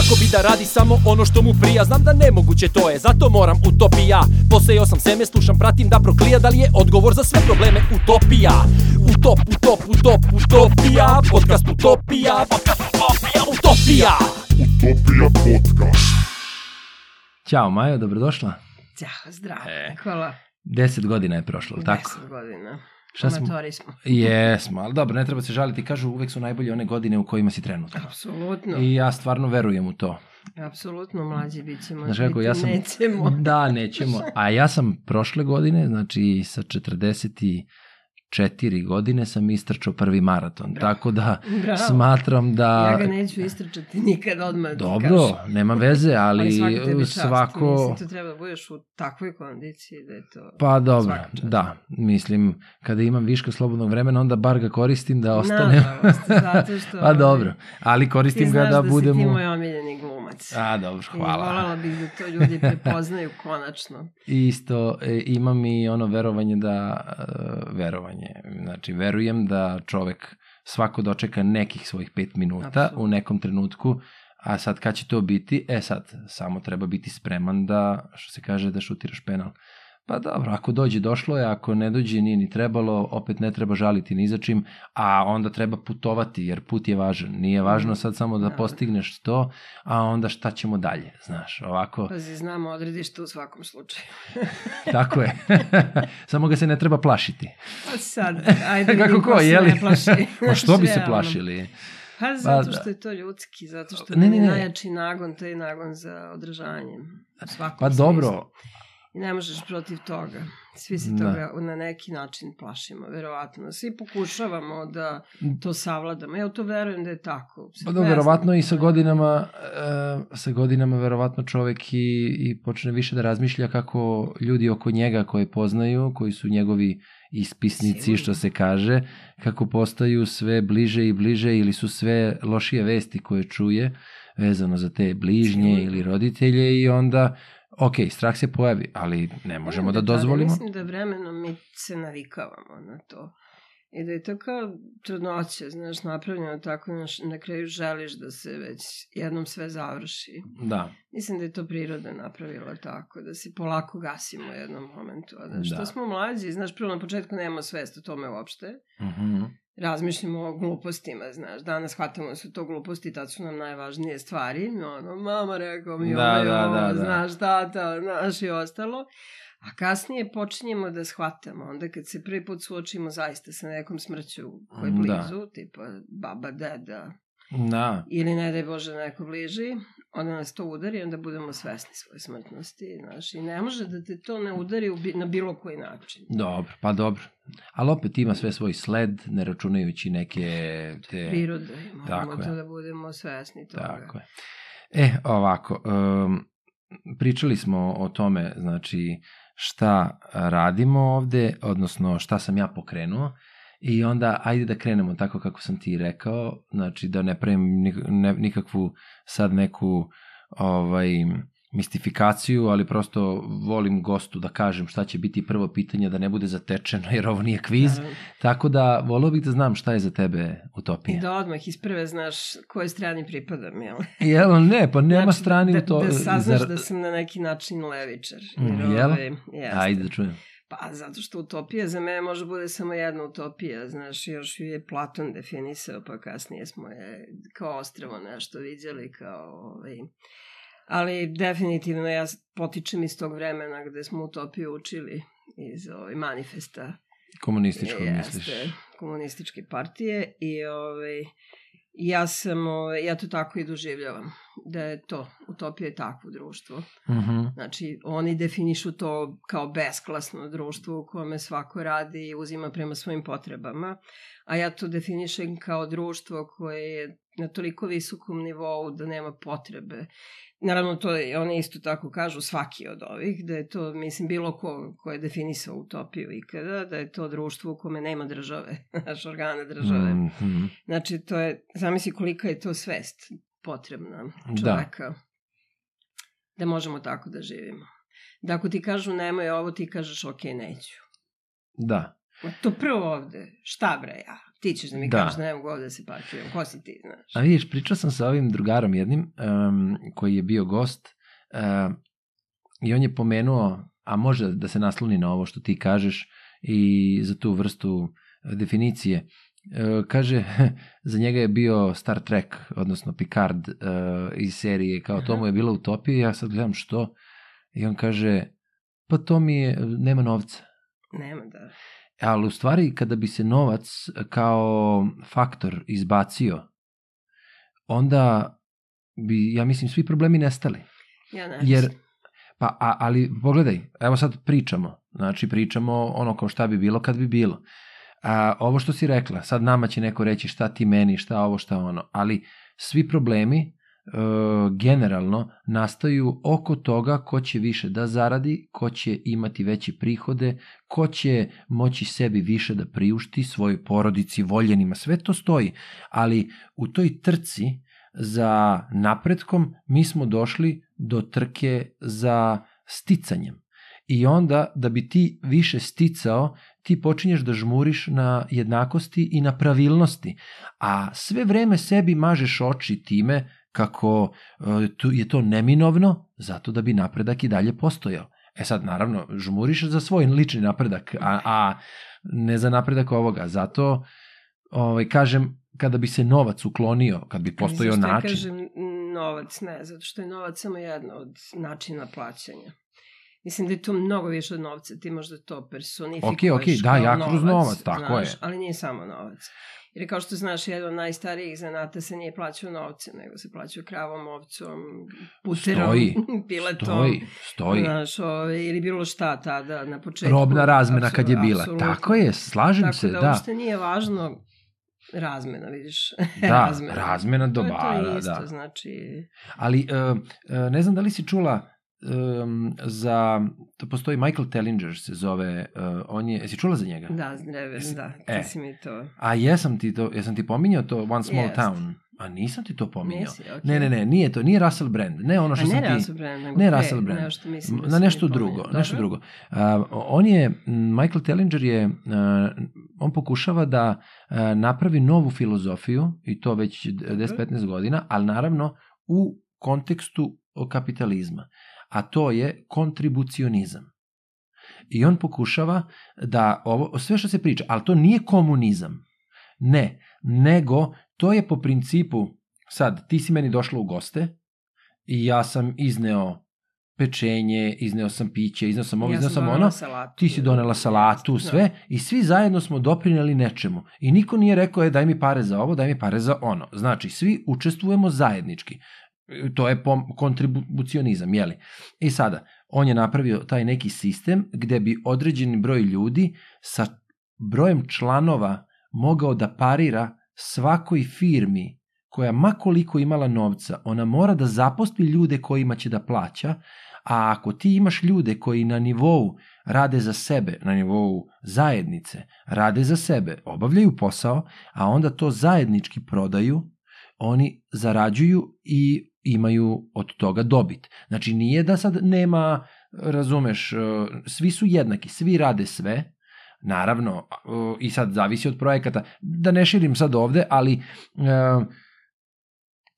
Svako bi da radi samo ono što mu prija Znam da nemoguće to je, zato moram utopija Posejao sam seme, slušam, pratim da proklija Da li je odgovor za sve probleme utopija Utop, utop, utop, utopija Podcast utopija, podcast utopija, utopija Utopija podcast. Ćao Majo, dobrodošla. Ćao, zdravo. E. Hvala. Deset godina je prošlo, tako? Deset godina. Šta smo? Jesmo, ali dobro, ne treba se žaliti. Kažu uvek su najbolje one godine u kojima si trenutno. Apsolutno. I ja stvarno verujem u to. Apsolutno mlađi bit ćemo. Znaš kako, ja sam... Nećemo. Da, nećemo. A ja sam prošle godine, znači sa 44 godine sam istrčao prvi maraton. Bravo. Tako da Bravo. smatram da... Ja ga neću istrčati nikad odmah. da ti Dobro, kažem. nema veze, ali, Ali tebi čast. svako... Mislim, to treba da budeš u takvoj kondiciji da je to... Pa dobro, da, mislim, kada imam viška slobodnog vremena, onda bar ga koristim da ostane. Nažalost, zato što... pa dobro, ali Ti koristim ga znaš da da, budemo... si ti moj omiljeni glumac. A, dobro, I hvala. voljela bih da to ljudi prepoznaju konačno. Isto, e, imam i ono verovanje da, e, verovanje, znači verujem da čovek svako dočeka nekih svojih pet minuta Apsolutno. u nekom trenutku, a sad kad će to biti, e sad, samo treba biti spreman da, što se kaže, da šutiraš penal. Pa dobro, ako dođe, došlo je, ako ne dođe, nije ni trebalo, opet ne treba žaliti ni za čim, a onda treba putovati, jer put je važan. Nije važno sad samo da Da. postigneš to, a onda šta ćemo dalje, znaš, ovako... Pazi, znamo odredište u svakom slučaju. Tako je. Samo ga se ne treba plašiti. Pa sad, ajde Kako vidim ko, se ne plaši. Ma što bi se plašili? Pa zato da. što je to ljudski, zato što Ne, ne, ne, je najjači nagon, to je nagon za održanje. U svakom Pa smislu. dobro, I ne možeš protiv toga. Svi se Da. toga na neki način plašimo, verovatno. Svi pokušavamo da to savladamo. Ja to verujem da je tako. Sad pa znam. verovatno i sa godinama, e, sa godinama verovatno čovek i, i počne više da razmišlja kako ljudi oko njega koje poznaju, koji su njegovi ispisnici, Sigurno. što se kaže, kako postaju sve bliže i bliže ili su sve lošije vesti koje čuje vezano za te bližnje Sigurno. ili roditelje i onda ok, strah se pojavi, ali ne možemo Ne, da ali dozvolimo. Mislim da vremenom mi se navikavamo na to. I da je to kao trudnoća, znaš, napravljeno tako, znaš, na kraju želiš da se već jednom sve završi. Da, Mislim da je to priroda napravila tako, da se polako gasimo u jednom momentu. A da što Da. smo mlađi, znaš, prvo na početku nemamo svest o tome uopšte. mhm. Razmišljamo o glupostima, znaš. Danas shvatamo da su to gluposti, tad su nam najvažnije stvari. Ono, mama rekao mi Da, ovo, da, da, da. znaš, tata, znaš i ostalo. A kasnije počinjemo da shvatamo, onda kad se prvi put suočimo zaista sa nekom smrću koja je Da. blizu, tipa baba, deda, da, ili ne daj Bože neko bliži, onda nas to udari, onda budemo svesni svoje smrtnosti, znaš, i ne može da te to ne udari na bilo koji način. Dobro, pa dobro. Ali opet ima sve svoj sled, ne računajući neke te... Priroda, i moramo Tako je. to da budemo svesni toga. Tako je. E, ovako, um, pričali smo o tome, znači, šta radimo ovde, odnosno šta sam ja pokrenuo, i onda ajde da krenemo tako kako sam ti rekao, znači da ne pravim nikakvu sad neku ovaj, mistifikaciju, ali prosto volim gostu da kažem šta će biti prvo pitanje, da ne bude zatečeno, jer ovo nije kviz. Naravno. Tako da, volio bih da znam šta je za tebe utopija. I da odmah iz prve znaš kojoj strani pripadam, jel? Jel, ne, pa nema Znači, strani da, u to. Da saznaš zar- da sam na neki način levičar. Mm, jel? ovaj. Ajde da čujem. Pa, zato što utopija za mene može bude samo jedna utopija, znaš, još ju je Platon definisao, pa kasnije smo je kao ostravo nešto vidjeli, kao, ovaj, ali definitivno ja potičem iz tog vremena gde smo utopiju učili iz ovaj, manifesta Komunističko Jeste, misliš. komunističke partije i ovaj, ja sam, ovaj, ja to tako i doživljavam, da je to, utopija je takvo društvo. Mhm. Znači, oni definišu to kao besklasno društvo u kome svako radi i uzima prema svojim potrebama, a ja to definišem kao društvo koje je na toliko visokom nivou da nema potrebe. Naravno, to je, oni isto tako kažu svaki od ovih, da je to, mislim, bilo ko, ko je definisao utopiju ikada, da je to društvo u kome nema države, naš organa države. Mhm. Znači, to je, zamisli kolika je to svest potrebna Da. čoveka. Da. možemo tako da živimo. Da ako ti kažu nemoj ovo, ti kažeš ok, neću. Da. To prvo ovde, šta bre ja? Ti ćeš da mi Da. kažeš da ne mogu ovde da se parkiram. Ko si ti, znaš? A vidiš, pričao sam sa ovim drugarom jednim, um, koji je bio gost, um, i on je pomenuo, a može da se nasloni na ovo što ti kažeš i za tu vrstu definicije. E, kaže, za njega je bio Star Trek, odnosno Picard e, iz serije, kao to mu je bila utopija, ja sad gledam što, i on kaže, pa to mi je, nema novca. Nema da. Ali u stvari kada bi se novac kao faktor izbacio, onda bi, ja mislim, svi problemi nestali. Ja ne Jer, pa, a, ali pogledaj, evo sad pričamo, znači pričamo ono kao šta bi bilo kad bi bilo. A, ovo što si rekla, sad nama će neko reći šta ti meni, šta ovo, šta ono, ali svi problemi generalno nastaju oko toga ko će više da zaradi, ko će imati veće prihode, ko će moći sebi više da priušti svojoj porodici, voljenima, sve to stoji. Ali u toj trci za napretkom mi smo došli do trke za sticanjem. I onda, da bi ti više sticao, ti počinješ da žmuriš na jednakosti i na pravilnosti. A sve vreme sebi mažeš oči time kako e, je to neminovno, zato da bi napredak i dalje postojao. E sad, naravno, žmuriš za svoj lični napredak, a, a ne za napredak ovoga. Zato, ovaj, kažem, kada bi se novac uklonio, kad bi postojao Zašto način... Ja kažem novac, ne, zato što je novac samo jedno od načina plaćanja. Mislim da je to mnogo više od novca, ti možda to personifikuješ Okej, okej, da, ja kroz novac, tako znaš, je. Ali nije samo novac. Jer kao što znaš, jedan od najstarijih zanata se nije plaćao novcem, nego se plaćao kravom, ovcom, puterom, Stoji, piletom. Stoji, stoji. Znaš, ove, ili bilo šta tada na početku. Robna razmena kad je bila. apsolutno. Tako je, slažem Tako se, da, da. uopšte nije važno razmena, vidiš. Da, razmena To je dobara, to isto, da. znači... Ali uh, uh, ne znam da li si čula um, za, to postoji Michael Tellinger se zove, uh, on je, jesi čula za njega? Da, Dreven, Jesi- da, ti e. si mi to... A jesam ti to, jesam ti pominjao to One Small Jest. Town? A nisam ti to pominjao. Nisi, okej. Ne, ne, ne, nije to, nije Russell Brand, ne ono A što ne sam ti... Russell Brand, nego ne Russell Brand. Nešto mislim da na nešto mi drugo, pominjao. nešto drugo. Uh, on je, Michael Tellinger je, uh, on pokušava da uh, napravi novu filozofiju, i to već 10-15 godina, ali naravno u kontekstu kapitalizma. A to je kontribucionizam. I on pokušava da ovo, sve što se priča, ali to nije komunizam. Ne, nego to je po principu, sad, ti si meni došla u goste i ja sam izneo pečenje, izneo sam piće, izneo sam ovo, Ja izneo sam ono, salatu. ti si donela salatu, sve, i svi zajedno smo doprineli nečemu. I niko nije rekao, je, daj mi pare za ovo, daj mi pare za ono. Znači, svi učestvujemo zajednički. E, To je kontribucionizam, jeli? I sada, on je napravio taj neki sistem gde bi određeni broj ljudi sa brojem članova mogao da parira svakoj firmi koja makoliko imala novca, ona mora da zaposli ljude kojima će da plaća, a ako ti imaš ljude koji na nivou rade za sebe, na nivou zajednice, rade za sebe, obavljaju posao, a onda to zajednički prodaju, oni zarađuju i imaju od toga dobit. Znači nije da sad nema, razumeš, eh, svi su jednaki, svi rade sve, naravno, eh, i sad zavisi od projekata, da ne širim sad ovde, ali eh,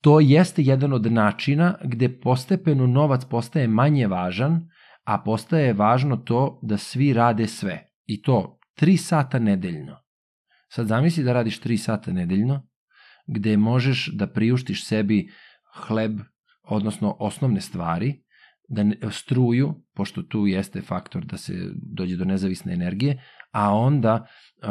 to jeste jedan od načina gde postepeno novac postaje manje važan, a postaje važno to da svi rade sve. I to 3 sata nedeljno. Sad zamisli da radiš 3 sata nedeljno, gde možeš da priuštiš sebi hleb, odnosno osnovne stvari, da ne, struju, pošto tu jeste faktor da se dođe do nezavisne energije, a onda uh,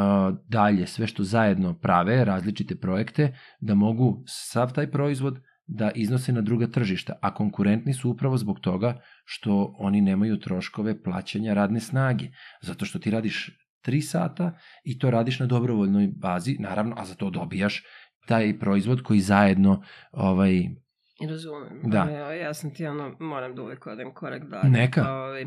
dalje sve što zajedno prave, različite projekte, da mogu sav taj proizvod da iznose na druga tržišta, a konkurentni su upravo zbog toga što oni nemaju troškove plaćanja radne snage, zato što ti radiš 3 sata i to radiš na dobrovoljnoj bazi, naravno, a za to dobijaš taj proizvod koji zajedno ovaj Razumem. Da. Ali, ja sam ti ono, moram da uvek odem korak dalje. Neka. Ovaj,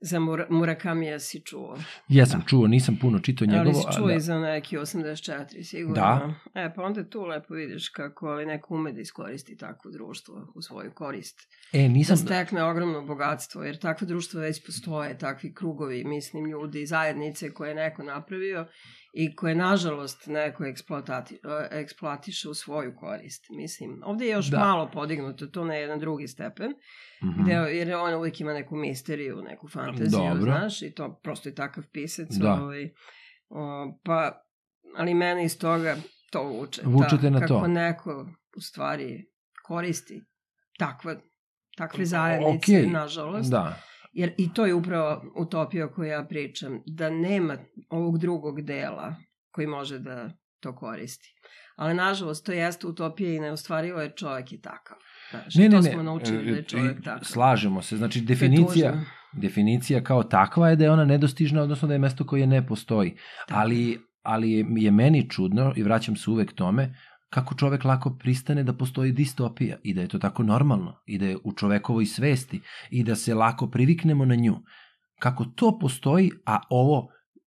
za Mura, Murakamija si čuo. jesam čuo, nisam puno čitao njegovo. ali si čuo a i da. za neki 84, sigurno. Da. E, pa onda tu lepo vidiš kako ali neko ume da iskoristi takvo društvo u svoju korist. E, nisam... Da stekne ogromno bogatstvo, jer takve društva već postoje, takvi krugovi, mislim, ljudi, zajednice koje je neko napravio i koje nažalost neko eksploatati, eksploatiše u svoju korist. Mislim, ovde je još Da. da. malo podignuto to na jedan drugi stepen, Mhm. gde, jer on uvijek ima neku misteriju, neku fantaziju, Dobro. znaš, i to prosto je takav pisac. Da. Ovaj, o, pa, ali mene iz toga to vuče. Vučete ta, na kako to. neko u stvari koristi takva, takve zajednice, Okej. nažalost. Da, Jer i to je upravo utopija o kojoj ja pričam, da nema ovog drugog dela koji može da to koristi. Ali nažalost to jeste utopija i neostvarivo je čovjek je takav. Znaš, ne, ne, to ne, smo naučili da e, je čovjek i takav. slažemo se, znači definicija, definicija kao takva je da je ona nedostižna, odnosno da je mesto koje ne postoji. Tako Ali, ali je meni čudno, i vraćam se uvek tome, kako čovek lako pristane da postoji distopija i da je to tako normalno i da je u čovekovoj svesti i da se lako priviknemo na nju. Kako to postoji, a ovo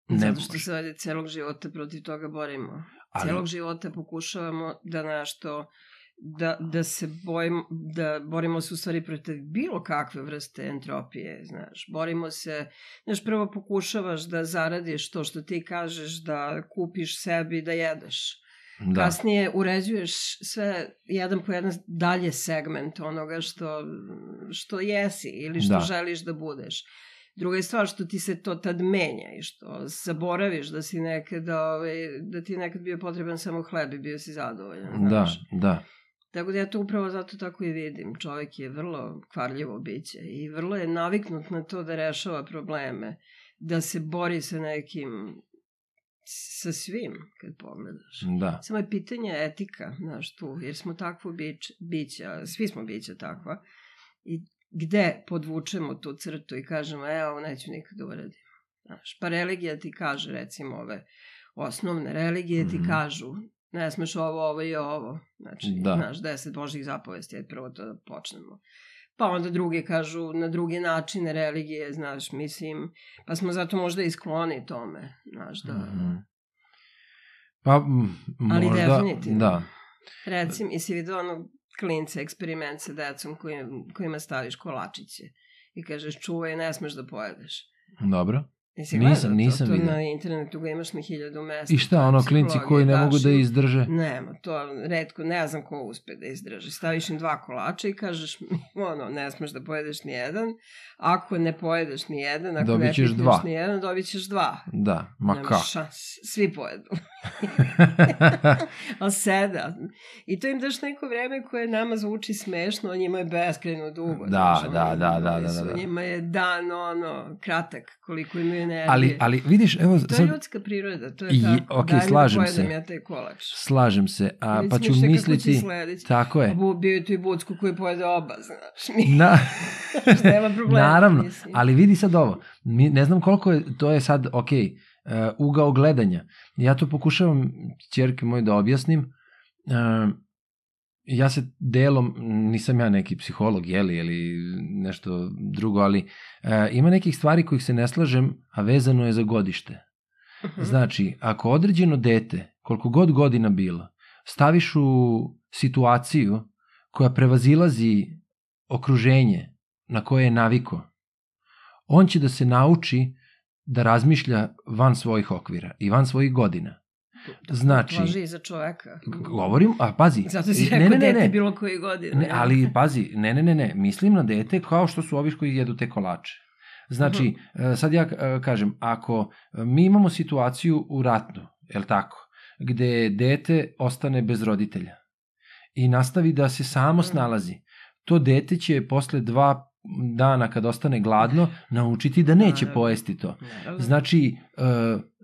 ne Zato što može. se celog života protiv toga borimo. Ali- Celog života pokušavamo da nešto da, da se bojimo, da borimo se u stvari protiv bilo kakve vrste entropije, znaš. Borimo se, znaš, prvo pokušavaš da zaradiš to što ti kažeš, da kupiš sebi, da jedeš. Da, Kasnije uređuješ sve jedan po jedan dalje segment onoga što, što jesi ili što Da. želiš da budeš. Druga je stvar što ti se to tad menja i što zaboraviš da si nekad, ovaj, da ti je nekad bio potreban samo hleb i bio si zadovoljan. da, znaš. da. Tako da ja to upravo zato tako i vidim. Čovjek je vrlo kvarljivo biće i vrlo je naviknut na to da rešava probleme, da se bori sa nekim, sa svim, kad pogledaš. Da, Samo je pitanje etika, znaš, tu, jer smo takvo bić, bića, svi smo bića takva. I gde podvučemo tu crtu i kažemo, e, ovo neću nikad da uradim. Znaš, pa religija ti kaže, recimo, ove osnovne religije ti Mhm. kažu, ne smeš ovo, ovo i ovo. Znači, Da. znaš, deset božih zapovesti, ajde prvo to da počnemo. Pa onda drugi kažu na druge načine religije, znaš, mislim, pa smo zato možda i skloni tome, znaš, da... Mhm. Pa, m, Ali možda, definitivno. da. Recim, jesi vidio ono klince, eksperiment sa decom kojim, kojima staviš kolačiće i kažeš čuvaj, ne smeš da pojedeš. Dobro. Jesi Nisam- nisam to? To vidio. na internetu ga imaš na hiljadu mesta. I šta, ono, klinci koji ne mogu da izdrže? Nema, to redko, ne znam ko uspe da izdrži. Staviš im dva kolača i kažeš, ono, ne smeš da pojedeš ni jedan. Ako ne pojedeš ni jedan, ako Dobit ne ćeš pipneš dva. ni jedan, dobit ćeš dva. Da, ma Nemaš šans. Svi pojedu. Ali seda. I to im daš neko vreme koje nama zvuči smešno, a njima je beskreno dugo. Da, znaš, da, da, da, da, da, da. Njima je dan, ono, kratak, koliko imaju energije. ali, ali vidiš, evo, To je sad, ljudska priroda, to je I- tako. okej, Daj mi slažem se. ja taj kolač. slažem se, a, Već pa ću šta misliti, tako A je, bu, bio je tu i Bucku koji pojede oba, znaš. Na, nema problema. naravno, mislim. ali vidi sad ovo, mi, ne znam koliko je, to je sad, ok, uh, ugao gledanja, ja to pokušavam čerke moje da objasnim, uh, ja se delom, nisam ja neki psiholog, jeli, ili nešto drugo, ali uh, ima nekih stvari kojih se ne slažem, a vezano je za godište. Mhm. Znači, ako određeno dete, koliko god godina bilo, staviš u situaciju koja prevazilazi okruženje na koje je naviko, on će da se nauči da razmišlja van svojih okvira i van svojih godina. Znači, Važi i za čoveka. govorim, a pazi, Zato si rekao ne, ne, dete ne, bilo koje godine. ne, ali pazi, ne, ne, ne, ne, mislim na dete kao što su ovi koji jedu te kolače. Znači, e, sad ja e, kažem, ako mi imamo situaciju u ratnu, je li tako, gde dete ostane bez roditelja i nastavi da se samo Mhm. snalazi, to dete će posle dva dana kad ostane gladno naučiti da neće pojesti to. Znači, e,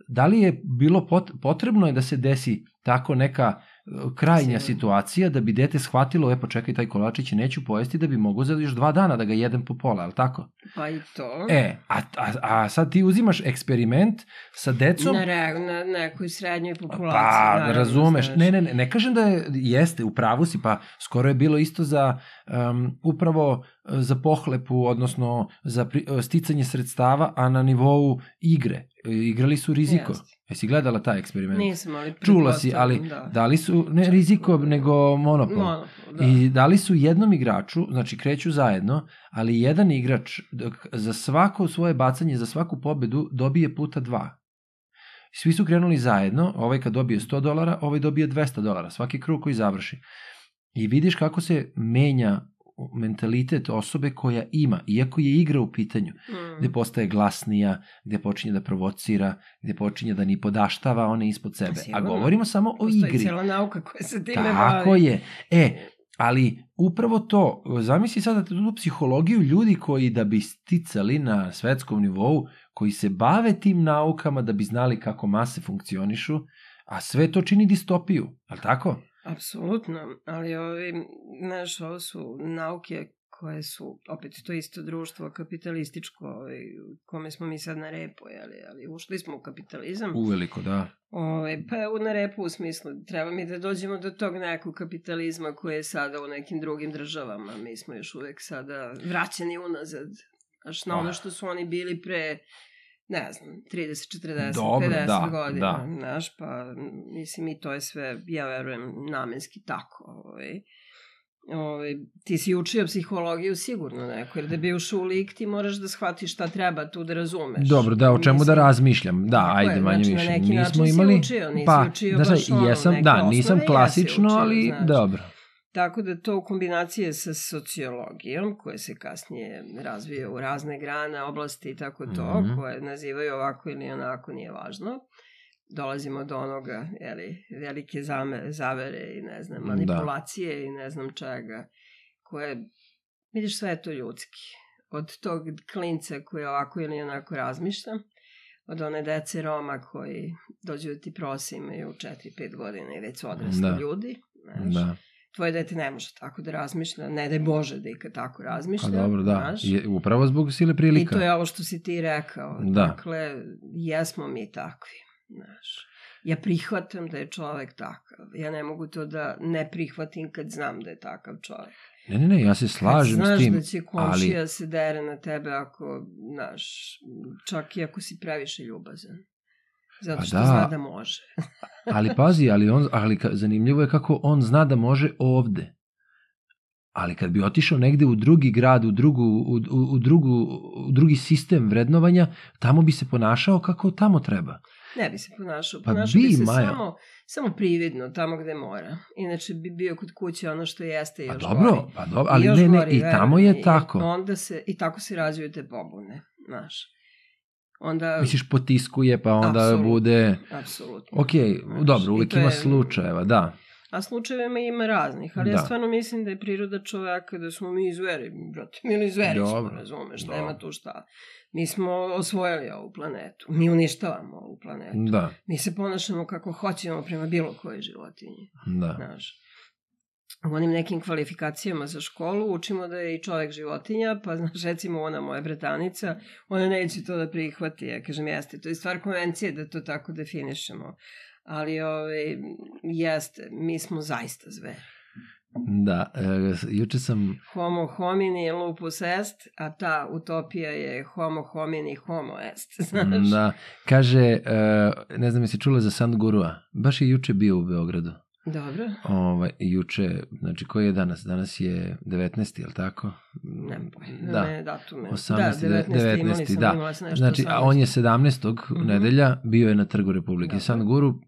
da li je bilo pot, potrebno je da se desi tako neka e, krajnja situacija da bi dete shvatilo, e pa čekaj, taj kolačić neću pojesti da bi mogo za još dva dana da ga jedem po pola, je li tako? Pa i to. E, a, a, a sad ti uzimaš eksperiment sa decom, Na, re, na nekoj srednjoj populaciji. Pa, naravno, razumeš. Ne, ne, ne, ne kažem da je, jeste, u pravu si, pa skoro je bilo isto za um, upravo za pohlepu, odnosno za pri, uh, sticanje sredstava, a na nivou igre. E, Igrali su riziko. Jeste. Jesi gledala taj eksperiment? Nisam, ali Čula si, ali da li su, ne riziko, nego monopol. Monopol, da. I dali su jednom igraču, znači kreću zajedno, ali jedan igrač dok za svako svoje bacanje, za svaku pobedu dobije puta dva. Svi su krenuli zajedno, ovaj kad dobije 100 dolara, ovaj dobije 200 dolara, svaki krug koji završi. I vidiš kako se menja mentalitet osobe koja ima, iako je igra u pitanju, Mm. gde postaje glasnija, gde počinje da provocira, gde počinje da ni podaštava one ispod sebe. A Sigurno. govorimo samo o Postoji igri. cijela nauka koja se time Tako bavi. je. E, ali upravo to, zamisli sada tu psihologiju ljudi koji da bi sticali na svetskom nivou, koji se bave tim naukama da bi znali kako mase funkcionišu, a sve to čini distopiju, ali tako? Apsolutno, ali ovi, znaš, ovo su nauke koje su, opet to isto društvo kapitalističko, ovaj, u kome smo mi sad na repu, ali, ali ušli smo u kapitalizam. Uveliko, da. Ovaj, pa na repu u smislu, treba mi da dođemo do tog nekog kapitalizma koji je sada u nekim drugim državama. Mi smo još uvek sada vraćeni unazad. Znaš, na ono što su oni bili pre, ne znam, 30, 40, Dobro, 50 da, godina. da. Znaš, pa mislim i to je sve, ja verujem, namenski tako. Ovaj. Ovaj, ti si učio psihologiju sigurno neko, jer da bi ušao u lik ti moraš da shvatiš šta treba tu da razumeš. Dobro, da, o čemu da Mislim, razmišljam. Da, ajde, je, manje znači, na više. neki Mi način smo si imali... učio, nisi pa, učio znaš, baš ono, jesam, neke da, osnove, nisam klasično, učio, ali znači. dobro. Tako da to u kombinaciji sa sociologijom, koje se kasnije razvije u razne grane, oblasti i tako to, Mhm. koje nazivaju ovako ili onako, nije važno. Dolazimo do onoga, jeli, velike zame, zavere i ne znam, Da. manipulacije i ne znam čega, koje, vidiš, sve je to ljudski. Od tog klinca koji ovako ili onako razmišlja, od one dece Roma koji dođu da ti prose imaju 4-5 godina i već su odrasli Da. ljudi. Znaš Da. Tvoje dete ne može tako da razmišlja, ne daj Bože da ikad tako Pa razmišlja. dobro, da. znaš. Je, upravo zbog sile prilika. I to je ovo što si ti rekao. Da. Dakle, jesmo mi takvi. Znaš. Ja prihvatam da je čovek takav. Ja ne mogu to da ne prihvatim kad znam da je takav čovek. Ne, ne, ne, ja se slažem znaš s tim. da će komšija ali- se dere na tebe ako, znaš, čak i ako si previše ljubazan. Zato Pa što da. zna da može. Ali pazi, ali, on, ali zanimljivo je kako on zna da može ovde. Ali kad bi otišao negde u drugi grad, u, drugu, u, u, u, drugu, u drugi sistem vrednovanja, tamo bi se ponašao kako tamo treba. Ne bi se ponašao. Pa Ponašao bi bi, se Maja. samo, samo prividno, tamo gde mora. Inače bi bio kod kuće ono što jeste i Pa još dobro, gori. pa dobro, ali ne, ne, gori, i tamo je tako. I, onda se, I tako se razviju te pobune, znaš. Onda, Misliš potiskuje, pa onda Apsolutno. bude... apsolutno. Ok, dobro, uvijek to ima je- slučajeva, da. A slučajevima ima raznih, ali ja Da. stvarno mislim da je priroda čoveka, da smo mi zveri, brate, mi ili zveri smo, Dobro. razumeš, Dobro. nema tu šta. Mi smo osvojili ovu planetu, mi uništavamo ovu planetu. Da, Mi se ponašamo kako hoćemo prema bilo kojoj životinji. da. Znaš, u onim nekim kvalifikacijama za školu učimo da je i čovek životinja, pa znaš, recimo ona moja bretanica, ona neće to da prihvati, ja kažem jeste, to je stvar konvencije da to tako definišemo. Ali ove, jeste, mi smo zaista zveri. Da, e, juče sam Homo homini lupus est, a ta utopija je homo homini homo est, znaš. Da, kaže, e, ne znam jesi čula za Sandgurua, baš je juče bio u Beogradu. Dobro, Ovaj, juče, znači koji je danas? Danas je 19. je li tako? nemam pojma, Da. ne datume. 18. da, 19. 19. imali 19. sam, da. imala sam nešto Znači, a on je 17. Mhm. nedelja bio je na trgu Republike. Dobro. Sandguru, on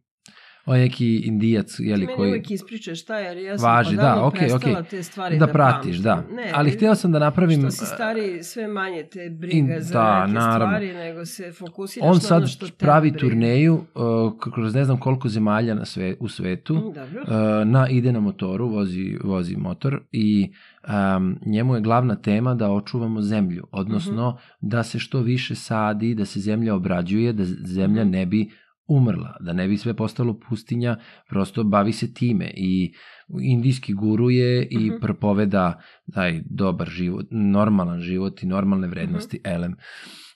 je neki indijac, Ti jeli, meni koji... uvijek ispričaš šta, jer ja sam Važi, odavno da, prestala okej. te stvari Da da, pratiš, da. Ne, Ali hteo sam da napravim... Što si stari, sve manje te briga In- za da, neke naravno. stvari, nego se fokusiraš On na sad ono što pravi briga. turneju uh, kroz ne znam koliko zemalja na sve, u svetu. Mm, Dobro. Uh, na ide na motoru, vozi, vozi motor i um, njemu je glavna tema da očuvamo zemlju, odnosno Mhm. da se što više sadi, da se zemlja obrađuje, da zemlja Mhm. ne bi umrla, da ne bi sve postalo pustinja, prosto bavi se time i indijski guru je i Mhm. propoveda taj dobar život, normalan život i normalne Mhm. vrednosti, elem.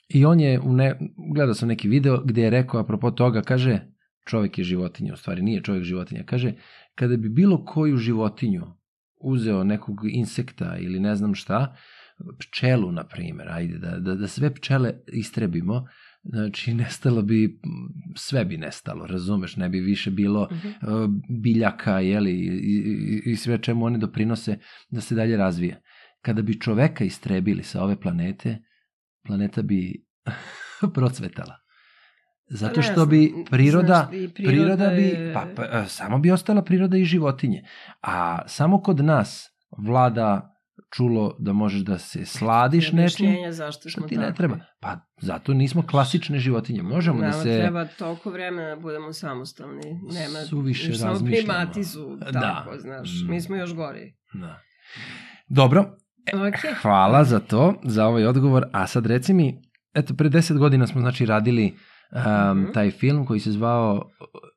I on je, u ne, gledao sam neki video gde je rekao apropo toga, kaže, čovek je životinja, u stvari nije čovek životinja, kaže, kada bi bilo koju životinju uzeo nekog insekta ili ne znam šta, pčelu, na primjer, ajde, da, da, da sve pčele istrebimo, znači nestalo bi, sve bi nestalo, razumeš, ne bi više bilo Mhm. uh, biljaka, jeli, i, i, i sve čemu oni doprinose da se dalje razvije. Kada bi čoveka istrebili sa ove planete, planeta bi procvetala. Zato što bi priroda, priroda, priroda bi, pa, pa e, samo bi ostala priroda i životinje. A samo kod nas vlada čulo da možeš da se sladiš nečim, zašto što smo ti ne treba. Pa zato nismo klasične životinje. Možemo da Nama se... treba toliko vremena da budemo samostalni. Nema, Suviše još samo razmišljamo. primati su Da. tako, znaš. Mm. Mi smo još gori. Da. Dobro, Ok. hvala za to, za ovaj odgovor. A sad reci mi, eto, pre deset godina smo znači radili um, Mhm. taj film koji se zvao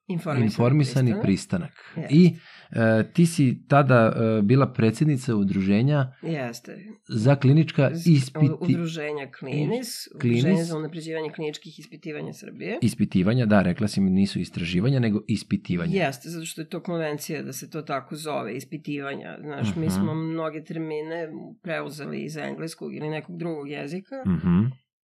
Informisani, Informisani pristanak. pristanak. Jeste. I e, ti si tada e, bila predsednica udruženja Jeste. za klinička ispiti... Udruženja Klinis, Klinis. Udruženje za unapređivanje kliničkih ispitivanja Srbije. ispitivanja, da, rekla si mi nisu istraživanja, nego ispitivanja. Jeste, zato što je to konvencija da se to tako zove, ispitivanja. Znaš, mi Mhm. smo mnoge termine preuzeli iz engleskog ili nekog drugog jezika Mhm.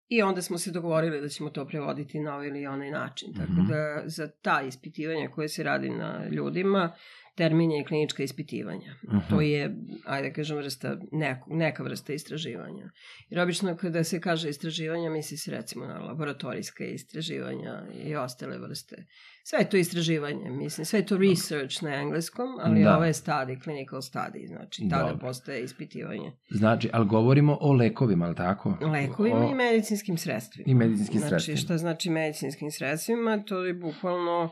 i onda smo se dogovorili da ćemo to prevoditi na ovaj ili onaj način. Tako Mhm. da za ta ispitivanja koje se radi na ljudima, termin je klinička ispitivanja. Mhm. To je, ajde da kažem, vrsta, neko, neka vrsta istraživanja. Jer obično kada se kaže istraživanja, misli se recimo na laboratorijska istraživanja i ostale vrste. Sve je to istraživanje, mislim, sve je to research na engleskom, ali Da. ovo je study, clinical study, znači tada Dobro. postaje ispitivanje. Znači, ali govorimo o lekovima, ali tako? Lekovima o... i medicinskim sredstvima. I medicinskim znači, sredstvima. šta znači medicinskim sredstvima? To je bukvalno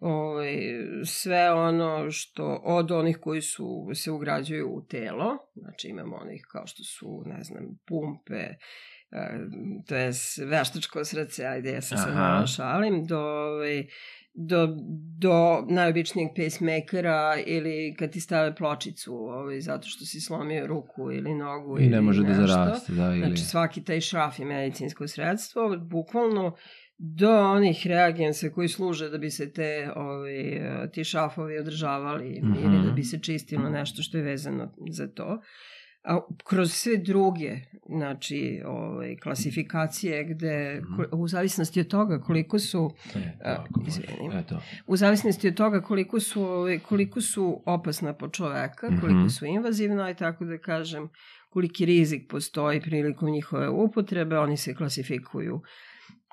ovaj, sve ono što od onih koji su se ugrađuju u telo, znači imamo onih kao što su, ne znam, pumpe, e, to je veštačko srce, ajde ja se sad Aha. malo šalim, do, ovaj, do, do najobičnijeg pacemakera ili kad ti stave pločicu ovaj, zato što si slomio ruku ili nogu I ne ili može da nešto. zaraste, da, ili... Znači svaki taj šraf je medicinsko sredstvo, bukvalno do onih reagensa koji služe da bi se te, ovaj, ti šrafovi održavali Mhm. ili da bi se čistilo nešto što je vezano za to. A kroz sve druge znači, ovaj, klasifikacije gde Mhm. u zavisnosti od toga koliko su E, tako može. izvini. Eto. u zavisnosti od toga koliko su ovaj, koliko su opasna po čoveka, Mhm. koliko su invazivna i tako da kažem koliki rizik postoji prilikom njihove upotrebe, oni se klasifikuju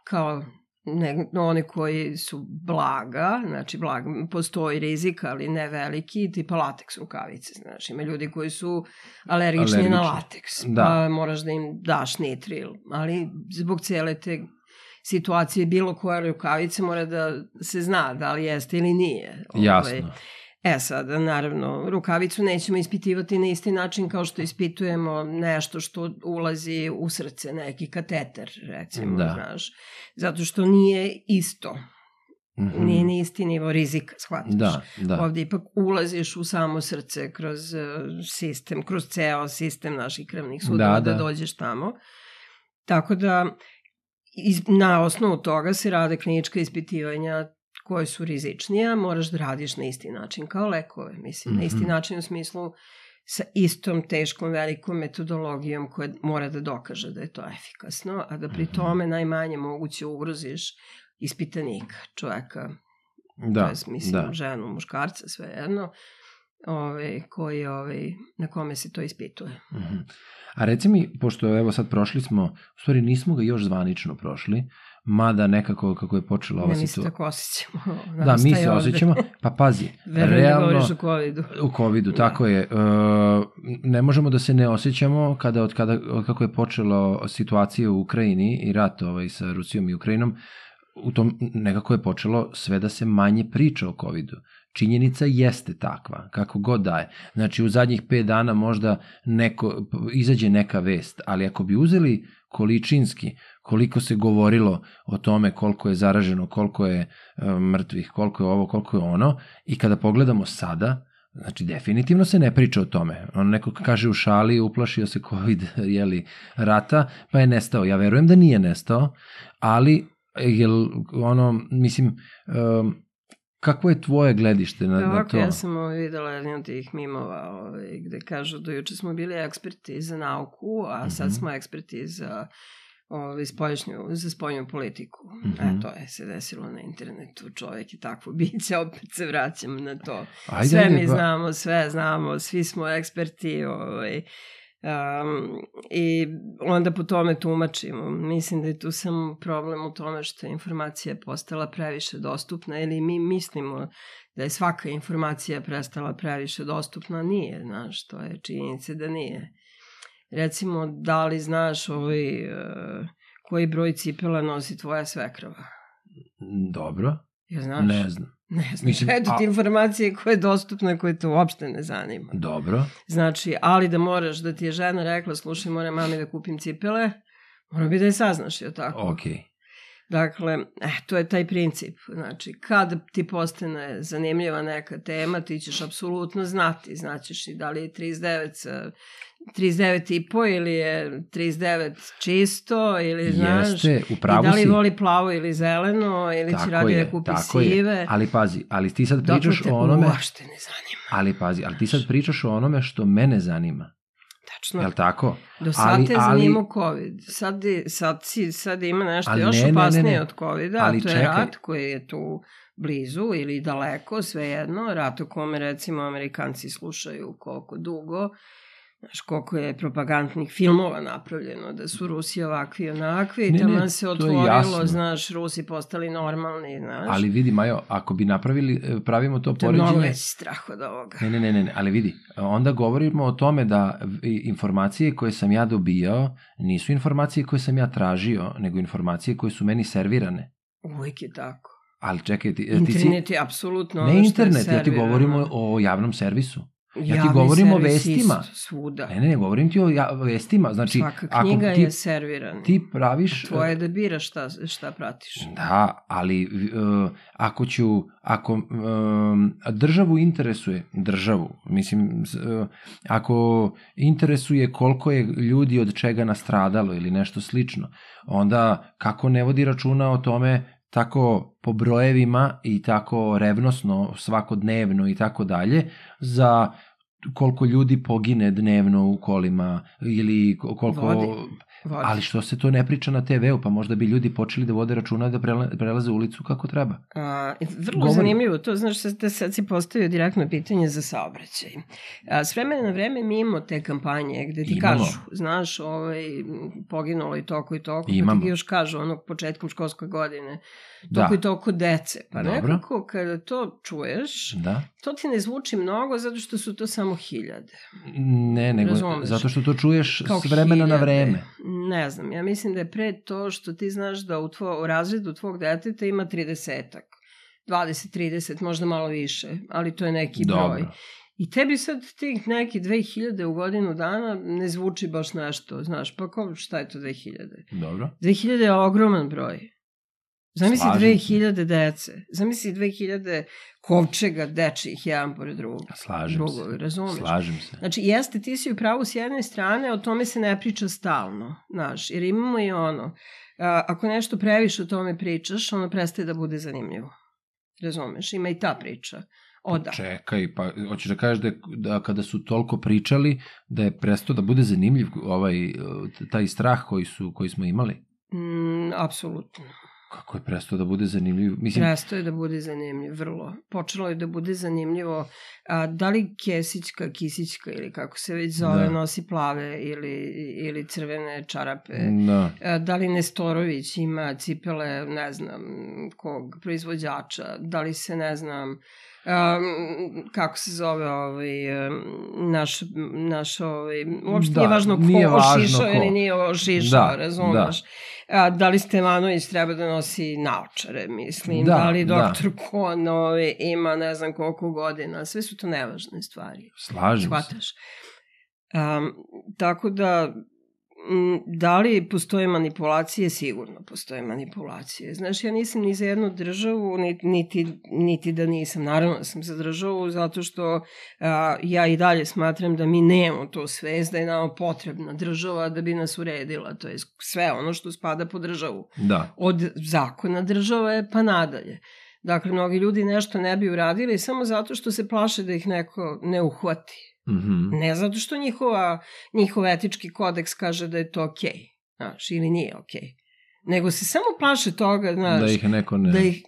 kao ne, one koji su blaga, znači blag, postoji rizik, ali ne veliki, tipa lateks rukavice, znaš, ima ljudi koji su alergični, na Alergični. lateks, Da. pa moraš da im daš nitril, ali zbog cijele te situacije bilo koja rukavica mora da se zna da li jeste ili nije. Ovaj, Jasno. E sad, naravno, rukavicu nećemo ispitivati na isti način kao što ispitujemo nešto što ulazi u srce, neki kateter, recimo, Da. znaš. Zato što nije isto, Mhm. nije ni isti nivo rizika, shvataš. Da, da. Ovde ipak ulaziš u samo srce kroz eh, sistem, kroz ceo sistem naših krvnih sudova Da, da, da. dođeš tamo. Tako da iz, na osnovu toga se rade klinička ispitivanja koje su rizičnija, moraš da radiš na isti način kao lekove. Mislim, na isti Mhm. način u smislu sa istom teškom velikom metodologijom koja mora da dokaže da je to efikasno, a da pri Mhm. tome najmanje moguće ugroziš ispitanika, čoveka Da, to jest, mislim, da. ženu, muškarca, sve jedno, ovaj, koji, ovaj, na kome se to ispituje. Mhm. A reci mi, pošto evo sad prošli smo, u stvari nismo ga još zvanično prošli, mada nekako kako je počela ova Ne, mi se situacija. tako osjećamo. Da, mi se osjećamo, pa pazi, da realno, govoriš o covidu. u covidu, Da. tako je. E, ne možemo da se ne osjećamo kada od, kada, od kako je počela situacija u Ukrajini i rat ovaj, sa Rusijom i Ukrajinom, u tom nekako je počelo sve da se manje priča o covidu. Činjenica jeste takva, kako god daje. Znači, u zadnjih 5 dana možda neko, izađe neka vest, ali ako bi uzeli količinski koliko se govorilo o tome koliko je zaraženo, koliko je e, mrtvih, koliko je ovo, koliko je ono, i kada pogledamo sada, Znači, definitivno se ne priča o tome. On neko kaže u šali, uplašio se COVID, jeli, rata, pa je nestao. Ja verujem da nije nestao, ali, jel, ono, mislim, um, kako je tvoje gledište na, na Ovako, to? ja sam ovaj, videla jedan od tih mimova ovaj, gde kažu da juče smo bili eksperti za nauku, a sad Mhm. smo eksperti za ovaj, spoljšnju, za spoljnu politiku. Mhm. E, to je se desilo na internetu. Čovjek je takvo biće, opet se vraćam na to. Ajde, sve ajde, mi ba- znamo, sve znamo, svi smo eksperti, ovaj, Um, I onda po tome tumačimo. Mislim da je tu samo problem u tome što je informacija postala previše dostupna ili mi mislimo da je svaka informacija prestala previše dostupna. Nije, znaš, to je činjenica da nije. Recimo, da li znaš ovaj, uh, koji broj cipela nosi tvoja svekrava? Dobro. Ja znaš? Ne znam. Ne znam, Mislim, eto ti a- informacije koje je dostupne, koje te uopšte ne zanima. Dobro. Znači, ali da moraš, da ti je žena rekla, slušaj, moram mami da kupim cipele, mora bi da je saznaš, je tako? Ok. Dakle, eh, to je taj princip. Znači, kad ti postane zanimljiva neka tema, ti ćeš apsolutno znati. Znaćeš i da li je 39 sa 39 i po ili je 39 čisto ili znaš Jeste, i upravo da li si. voli plavo ili zeleno ili će Tako radi je, da kupi tako je. sive. Ali pazi, ali ti sad pričaš o onome, uopšte ne zanima. ali pazi, ali ti sad pričaš o onome što mene zanima. Tačno. Jel tako? Do sad Ali- te ali- zanimao COVID. Sad, je- sad, si, sad ima nešto Ali još ne, ne, ne, opasnije ne. od COVID-a, Ali a to je čekaj. rat koji je tu blizu ili daleko, svejedno. Rat o kome recimo Amerikanci slušaju koliko dugo. Znaš, koliko je propagandnih filmova napravljeno, da su Rusi ovakvi i onakvi, Ne, ne, ne, taman se to je otvorilo, znaš, Rusi postali normalni, znaš. Ali vidi, Majo, ako bi napravili, e, pravimo to to je poređenje... veći strah od ovoga. Ne, ne, ne, ne, ne, ali vidi, onda govorimo o tome da informacije koje sam ja dobijao nisu informacije koje sam ja tražio, nego informacije koje su meni servirane. Uvijek je tako. Ali čekaj, ti, ti si... Internet je apsolutno ono Ne što je internet, ja ti servirano. govorim o, o javnom servisu. Ja ti Javni govorim o vestima. Svuda. Ne, ne, ne, govorim ti o ja, vestima. Znači, Svaka ako knjiga ti, je servirana. ti praviš... Tvoje je da biraš šta, šta pratiš. Da, ali uh, ako ću, ako um, državu interesuje, državu, mislim, uh, ako interesuje koliko je ljudi od čega nastradalo ili nešto slično, onda kako ne vodi računa o tome tako po brojevima i tako revnosno svakodnevno i tako dalje za koliko ljudi pogine dnevno u kolima ili ko- koliko Vodi. Vodi. Ali što se to ne priča na TV-u, pa možda bi ljudi počeli da vode računa da prela- prelaze ulicu kako treba. A, vrlo Govorim. zanimljivo, to znaš da sad si postavio direktno pitanje za saobraćaj. A, s vremena na vreme mi imamo te kampanje gde ti Imamo. kažu, znaš, ovaj, poginulo je toliko i toliko, pa ti još kažu onog početkom školske godine, Da. toliko i toliko dece. Pa Dobro. nekako kada to čuješ, Da. to ti ne zvuči mnogo zato što su to samo hiljade. Ne, nego Razumeš. zato što to čuješ Kao s vremena na hiljade. vreme. Ne znam, ja mislim da je pre to što ti znaš da u, tvo, u razredu tvog deteta ima 30-ak. 20-30, možda malo više, ali to je neki broj. Dobro. I tebi sad tih neki 2000 u godinu dana ne zvuči baš nešto, znaš, pa ko, šta je to 2000? Dobro. 2000 je ogroman broj. Zamisli Slažem 2000 dece, zamisli 2000 kovčega dečih jedan pored drugog. Slažem drugog, se. razumeš? Slažem se. Znači, jeste, ti si u pravu s jedne strane, o tome se ne priča stalno, znaš, jer imamo i ono, a, ako nešto previše o tome pričaš, ono prestaje da bude zanimljivo. Razumeš, ima i ta priča. O da. Čekaj, pa hoćeš da kažeš da, je- da kada su toliko pričali, da je prestao da bude zanimljiv ovaj, taj strah koji, su, koji smo imali? Mm, apsolutno. Kako je prestao da bude zanimljiv? Mislim, Prestao je da bude zanimljiv, vrlo. Počelo je da bude zanimljivo a, da li Kesićka, Kisićka ili kako se već zove, Da. nosi plave ili, ili crvene čarape. da. E, Da li Nestorović ima cipele, ne znam, kog proizvođača, da li se, ne znam, um, kako se zove ovaj, naš, naš ovaj, uopšte Da, nije važno ko nije ošišao ko. ili nije ošišao, Da, razumeš? A, da li Stevanović treba da nosi naočare, mislim, da, Da, da li da. doktor Kon ovaj, ima ne znam koliko godina, sve su to nevažne stvari. Slažem se. Shvataš? Um, tako da, da li postoje manipulacije? Sigurno postoje manipulacije. Znaš, ja nisam ni za jednu državu, niti, niti, niti da nisam. Naravno da sam za državu, zato što a, ja i dalje smatram da mi nemamo to svest, da je nama potrebna država da bi nas uredila. To je sve ono što spada po državu Da. od zakona države pa nadalje. Dakle, mnogi ljudi nešto ne bi uradili samo zato što se plaše da ih neko ne uhvati. Mhm. Ne zato što njihova, njihov etički kodeks kaže da je to okej, okay, znaš, ili nije okej. Okay. Nego se samo plaše toga, znaš, Da ih neko ne... da ih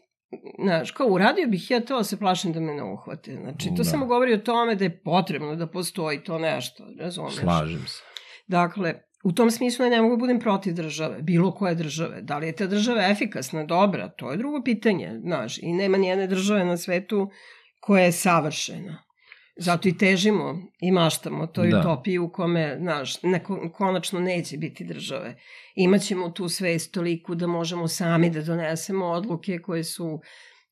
Znaš, kao uradio bih ja to, se plašim da me ne uhvate. Znači, to Da. samo govori o tome da je potrebno da postoji to nešto, razumeš? Slažem se. Dakle, u tom smislu ja ne mogu da budem protiv države, bilo koje države. Da li je ta država efikasna, dobra, to je drugo pitanje, znaš. I nema nijedne države na svetu koja je savršena. Zato i težimo i maštamo toj Da. utopiji u kome, znaš, neko, konačno neće biti države. Imaćemo tu svest toliku da možemo sami da donesemo odluke koje su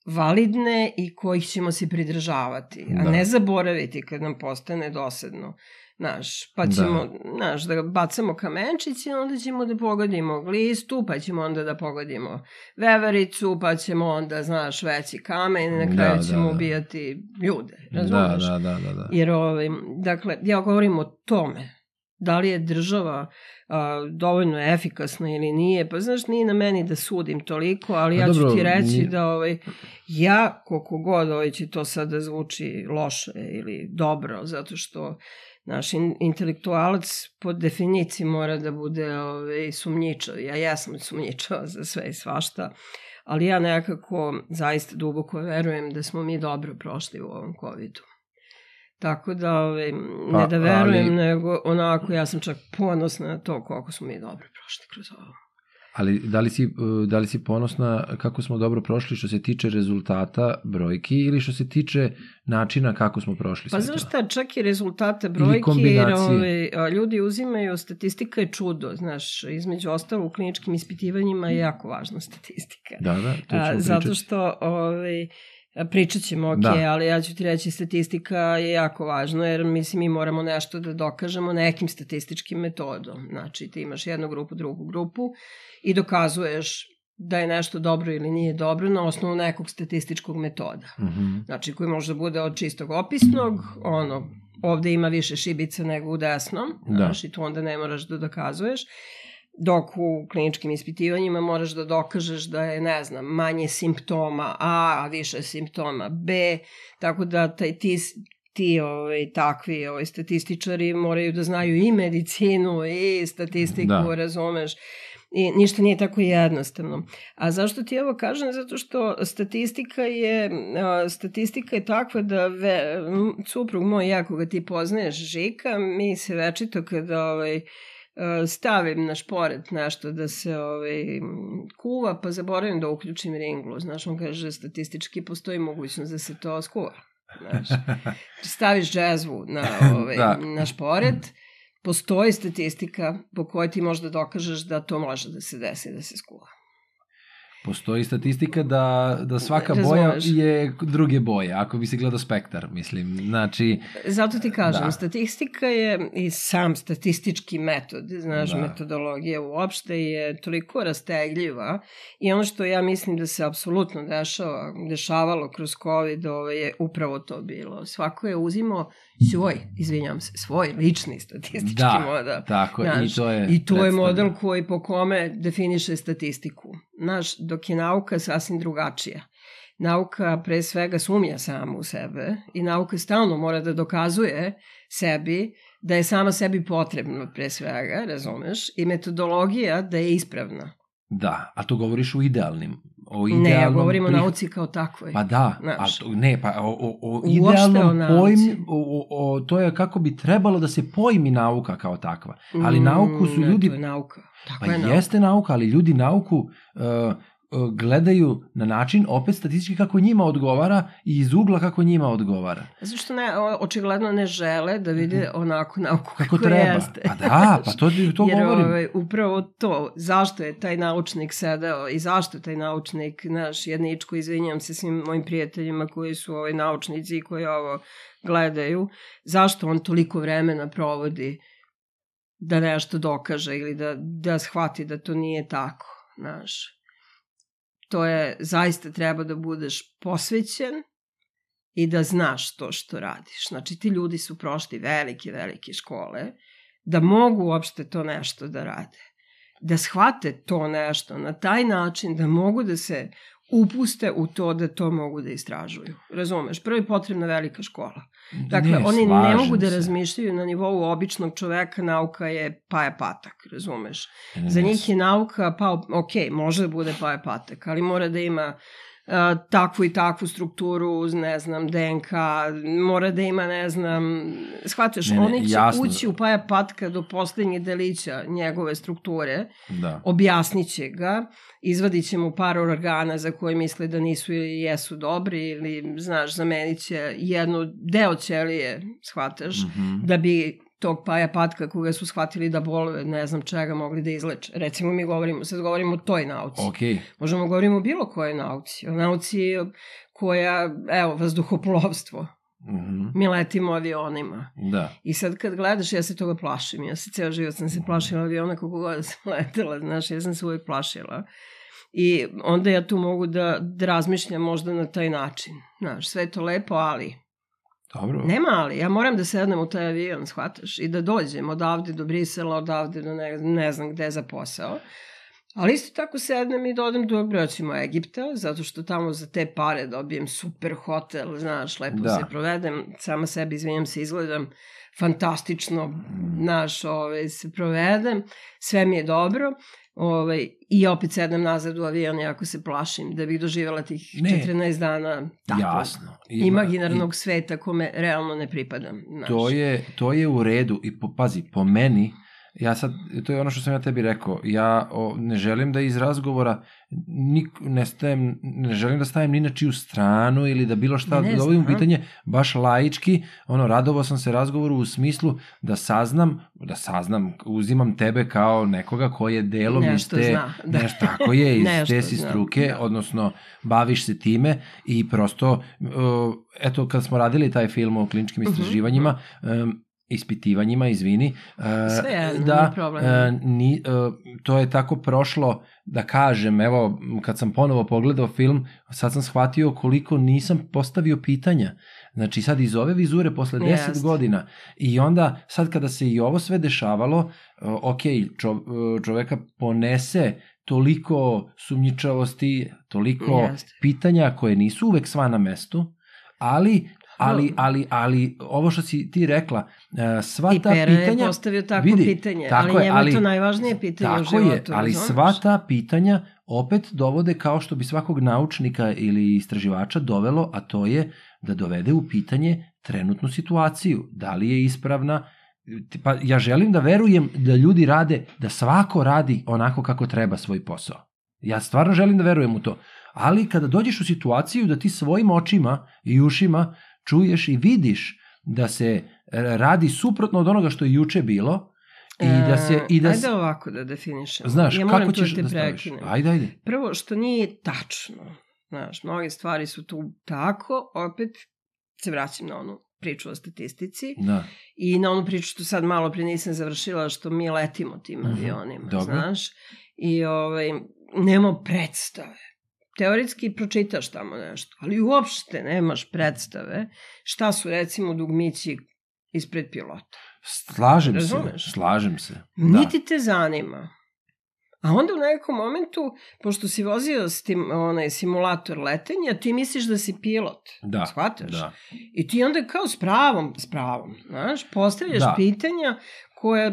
validne i kojih ćemo se pridržavati, a Da. ne zaboraviti kad nam postane dosadno. Znaš, pa ćemo, da. znaš, da bacamo kamenčić i onda ćemo da pogodimo glistu, pa ćemo onda da pogodimo vevericu, pa ćemo onda, znaš, veći kamen i na Da, kraju da, ćemo da. ubijati ljude. Da, Razumeš? da, da, da, da. Jer, ovaj, dakle, ja govorim o tome. Da li je država a, dovoljno efikasna ili nije, pa znaš, nije na meni da sudim toliko, ali Pa ja ću dobro, ti reći nije- da ovaj, ja, koliko god ovaj će to sad da zvuči loše ili dobro, zato što naš in, intelektualac po definiciji mora da bude ovaj, sumnjičav. Ja jesam sumnjičava za sve i svašta, ali ja nekako zaista duboko verujem da smo mi dobro prošli u ovom covidu. Tako da, ovaj, ne Pa, da verujem, ali- nego onako, ja sam čak ponosna na to koliko smo mi dobro prošli kroz ovo. Ali da li, si, uh, da li si ponosna kako smo dobro prošli što se tiče rezultata brojki ili što se tiče načina kako smo prošli Pa znaš šta, čak i rezultate brojki, jer kombinacije. ovaj, ljudi uzimaju, statistika je čudo, znaš, između ostalo u kliničkim ispitivanjima je jako važna statistika. Da, da, to ćemo zato što ovaj, pričat ćemo, ok, Da. ali ja ću ti reći statistika je jako važna, jer mislim mi moramo nešto da dokažemo nekim statističkim metodom. Znači ti imaš jednu grupu, drugu grupu i dokazuješ da je nešto dobro ili nije dobro na osnovu nekog statističkog metoda. Mhm. Znači koji može da bude od čistog opisnog, ono, ovde ima više šibica nego u desnom, Da. znaš, i tu onda ne moraš da dokazuješ, dok u kliničkim ispitivanjima moraš da dokažeš da je, ne znam, manje simptoma A, a više simptoma B, tako da taj, ti, ti ovaj, takvi ovaj, statističari moraju da znaju i medicinu i statistiku, Da. razumeš, I ništa nije tako jednostavno. A zašto ti ovo kažem? Zato što statistika je, statistika je takva da ve, suprug moj ja koga ti poznaješ, Žika, mi se večito kada ovaj, stavim na šporet nešto da se ovaj, kuva, pa zaboravim da uključim ringlu. Znaš, on kaže statistički postoji mogućnost da se to skuva. Znaš, staviš džezvu na, ovaj, Da. na šporet, postoji statistika po kojoj ti možda dokažeš da to može da se desi, da se skuva. Postoji statistika da, da svaka boja Razumeš. je druge boje, ako bi se gledao spektar, mislim. Znači, Zato ti kažem, Da. statistika je i sam statistički metod, znaš, Da. da. metodologija uopšte je toliko rastegljiva i ono što ja mislim da se apsolutno dešava, dešavalo kroz COVID ovo je upravo to bilo. Svako je uzimao svoj, izvinjam se, svoj lični statistički da, model. tako, i Znaš, to je I to je model koji po kome definiše statistiku. Znaš, dok je nauka sasvim drugačija. Nauka pre svega sumnja sama u sebe i nauka stalno mora da dokazuje sebi da je sama sebi potrebna pre svega, razumeš, i metodologija da je ispravna. Da, a to govoriš u idealnim. O Ne, ja idealnom govorim o prih- nauci kao takvoj. Pa da, Znaš. a to, ne, pa o, o, o idealnom o pojmi, o, o, o, to je kako bi trebalo da se pojmi nauka kao takva. Ali nauku su Mm, ne, ljudi... to je nauka. Tako Pa je nauka. jeste nauka, ali ljudi nauku uh, gledaju na način opet statistički kako njima odgovara i iz ugla kako njima odgovara. Zato što ne, očigledno ne žele da vide onako nauku Mhm. Kako kako, treba. jeste. Pa da, pa to, to Jer govorim. ovaj, upravo to, zašto je taj naučnik sedeo i zašto je taj naučnik, naš jedničko, izvinjam se svim mojim prijateljima koji su ovaj, naučnici i koji ovo gledaju, zašto on toliko vremena provodi da nešto dokaže ili da, da shvati da to nije tako, znaš. To je, zaista treba da budeš posvećen i da znaš to što radiš. Znači, ti ljudi su prošli velike, velike škole, da mogu uopšte to nešto da rade. Da shvate to nešto na taj način da mogu da se upuste u to da to mogu da istražuju. Razumeš? Prvo je potrebna velika škola. Dakle, Ne, oni ne mogu da se. razmišljaju na nivou običnog čoveka, nauka je paja patak, razumeš? Ne, ne, Za njih je nauka, pa ok, može da bude paja patak, ali mora da ima takvu i takvu strukturu, uz, ne znam, DNK, mora da ima, ne znam, shvataš, Ne, ne, oni će jasno. ući u Paja Patka do poslednjeg delića njegove strukture, Da. objasnit će ga, izvadit će mu par organa za koje misle da nisu ili jesu dobri ili, znaš, zamenit će jednu deo ćelije, shvataš, Mhm. da bi tog paja patka koga su shvatili da boluje, ne znam čega, mogli da izleče. Recimo mi govorimo, sad govorimo o toj nauci. Okej. Možemo da govorimo o bilo kojoj nauci. O nauci koja, evo, vazduhoplovstvo. Mhm. Mi letimo avionima. Da. I sad kad gledaš, ja se toga plašim. Ja se ceo život sam se plašila aviona koliko god sam letela, znaš, ja sam se uvijek plašila. I onda ja tu mogu da, da razmišljam možda na taj način. Znaš, sve je to lepo, ali Dobro. Nema ali, ja moram da sednem u taj avion, shvataš, i da dođem odavde do Brisela, odavde do ne, ne znam gde za posao. Ali isto tako sednem i da odem do, recimo, Egipta, zato što tamo za te pare dobijem super hotel, znaš, lepo Da. se provedem, sama sebi, izvinjam se, izgledam fantastično, znaš, ovaj, se provedem, sve mi je dobro, ovaj, i opet sednem nazad u avion, jako se plašim, da bih doživjela tih Ne. 14 dana takvog Jasno. Ima- imaginarnog sveta kome realno ne pripadam. Znaš. To je, to je u redu i po, pazi, po meni, ja sad, to je ono što sam ja tebi rekao, ja o, ne želim da iz razgovora nik, ne, stajem, ne želim da stavim ni na čiju stranu ili da bilo šta Ne dovodim u pitanje, baš laički, ono, radovao sam se razgovoru u smislu da saznam, da saznam, uzimam tebe kao nekoga koji je delom Nešto iz te, zna, da. nešto tako je, iz Nešto te si zna, struke, da. odnosno baviš se time i prosto, uh, eto, kad smo radili taj film o kliničkim Mhm, istraživanjima, um, ispitivanjima, izvini, uh, Svejedno, da, nije problem. ni, uh, to je tako prošlo, da kažem, evo, kad sam ponovo pogledao film, sad sam shvatio koliko nisam postavio pitanja. Znači sad iz ove vizure posle 10 Jeste. godina i onda sad kada se i ovo sve dešavalo, ok, čo, čoveka ponese toliko sumnjičavosti, toliko Jeste. pitanja koje nisu uvek sva na mestu, ali ali, ali, ali ovo što si ti rekla, e, sva I ta Pera je pitanja... postavio takvo vidi, pitanje, tako ali je, njemu je ali- to najvažnije pitanje u Tako životu. je, ali razumeš? sva ta pitanja opet dovode kao što bi svakog naučnika ili istraživača dovelo, a to je da dovede u pitanje trenutnu situaciju. Da li je ispravna? Pa ja želim da verujem da ljudi rade, da svako radi onako kako treba svoj posao. Ja stvarno želim da verujem u to. Ali kada dođeš u situaciju da ti svojim očima i ušima čuješ i vidiš da se e, radi suprotno od onoga što je juče bilo i da se... I da E, ajde ovako da definišemo. Znaš, ja kako ćeš te da staviš? Ajde, ajde. Prvo, što nije tačno. Znaš, mnoge stvari su tu tako, opet se vraćam na onu priču o statistici Da. i na onu priču što sad malo pre nisam završila, što mi letimo tim Mhm, avionima, dobro. znaš. I ovaj, nemamo predstave. Teoretski pročitaš tamo nešto, ali uopšte nemaš predstave šta su recimo dugmići ispred pilota. Slažem Razumeš? se. Slažem se. Da. Niti te zanima. A onda u nekom momentu, pošto si vozio s tim, onaj simulator letenja, ti misliš da si pilot. Da. Shvataš? Da. I ti onda kao s pravom, s pravom, znaš, postavljaš Da. pitanja koja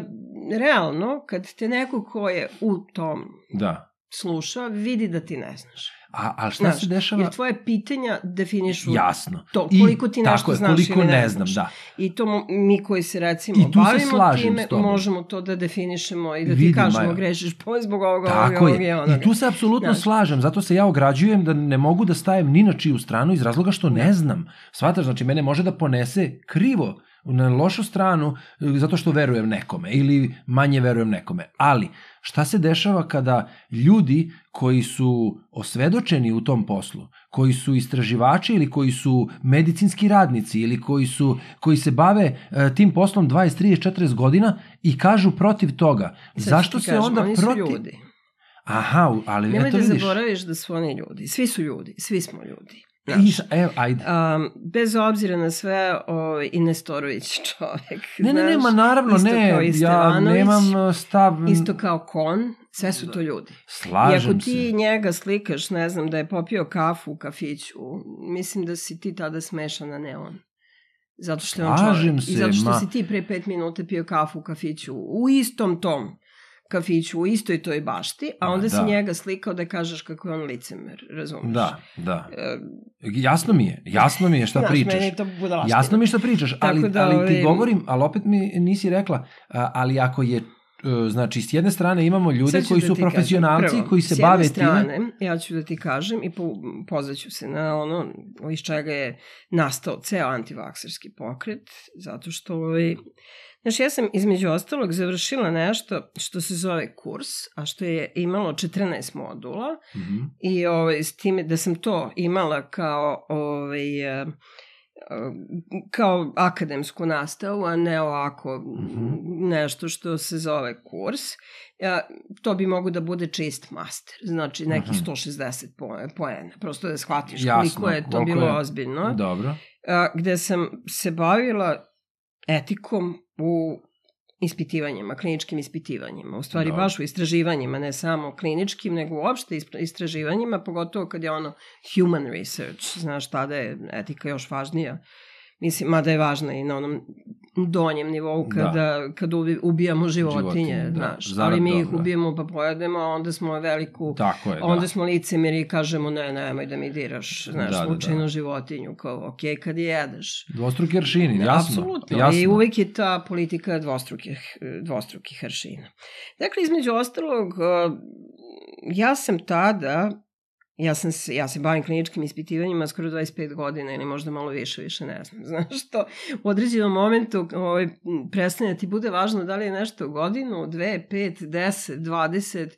realno, kad te neko ko je u tom Da. sluša, vidi da ti ne znaš. A, a šta Znaš, se dešava? Jer tvoje pitanja definišu Jasno. to, I koliko ti nešto je, znaš koliko ili ne, ne znam, znaš. da. I to mi koji se recimo I tu bavimo slažem time, tobom. možemo to da definišemo i da ti Vidim, kažemo Majo. grešiš po zbog ovoga, Tako ovoga, ovoga i onoga. I tu se apsolutno Znaš. slažem, zato se ja ograđujem da ne mogu da stajem ni na čiju stranu iz razloga što ne znam. Svataš, znači mene može da ponese krivo na lošu stranu e, zato što verujem nekome ili manje verujem nekome. Ali šta se dešava kada ljudi koji su osvedočeni u tom poslu, koji su istraživači ili koji su medicinski radnici ili koji su koji se bave e, tim poslom 20, 30, 40 godina i kažu protiv toga. Sad ću Zašto se kažem, onda oni protiv ljudi. Aha, ali Nemoj eto da vidiš. zaboraviš da su oni ljudi. Svi su ljudi. Svi smo ljudi. I, Znaš, sa- evo, ajde. um, bez obzira na sve, ovaj, i Nestorović čovek. Ne, ne, ne, znaš, ma naravno isto ne, kao i ja nemam uh, stav, Isto kao kon, sve su to ljudi. I slažem ako ti se. njega slikaš, ne znam, da je popio kafu u kafiću, mislim da si ti tada smešan, a ne on. Zato što je on Slažem čovjek. se, I zato što ma- si ti pre pet minuta pio kafu u kafiću u istom tom kafiću u istoj toj bašti, a onda Ma, si da. njega slikao da kažeš kako je on licemer, razumeš? Da, da. E, Jasno mi je, jasno mi je šta znaš, pričaš. Meni je to budalaština. Jasno mi je šta pričaš, ali, da, ali ti ovaj, govorim, ali opet mi nisi rekla, ali ako je, znači, s jedne strane imamo ljude koji da su ti kažem. profesionalci, Prvo, koji se s jedne bave strane, ja ću da ti kažem i po, pozvaću se na ono iz čega je nastao ceo antivakserski pokret, zato što ovaj, Znaš, ja sam između ostalog završila nešto što se zove kurs, a što je imalo 14 modula Mhm. i ovaj, s time da sam to imala kao ovaj, kao akademsku nastavu, a ne ovako Mhm. nešto što se zove kurs. Ja, to bi mogo da bude čist master, znači neki Mhm. 160 poe- poena, prosto da shvatiš Jasno, koliko je to koliko bilo je- ozbiljno. Dobro. A, gde sam se bavila etikom u ispitivanjima, kliničkim ispitivanjima. U stvari Dobro. baš u istraživanjima, ne samo kliničkim, nego uopšte istraživanjima, pogotovo kad je ono human research, znaš, tada je etika još važnija. Mislim, mada je važna i na onom donjem nivou kada, da. kada ubi- ubijamo životinje, Životinje, da. znaš. Zarad Ali mi ih dobra. ubijemo pa pojedemo, a onda smo veliku Tako je, da. Onda smo licemiri i kažemo ne, nemoj da mi diraš, znaš, Da, da, slučajno da. životinju, kao ok, kad je jedeš. Dvostruki aršini, jasno. Apsolutno, jasno. i uvek je ta politika dvostrukih, dvostrukih aršina. Dakle, između ostalog, uh, ja sam tada, ja, sam se, ja se bavim kliničkim ispitivanjima skoro 25 godina ili možda malo više, više ne znam. Znaš što, u određenom momentu ovaj, prestane da ti bude važno da li je nešto godinu, dve, pet, deset, dvadeset,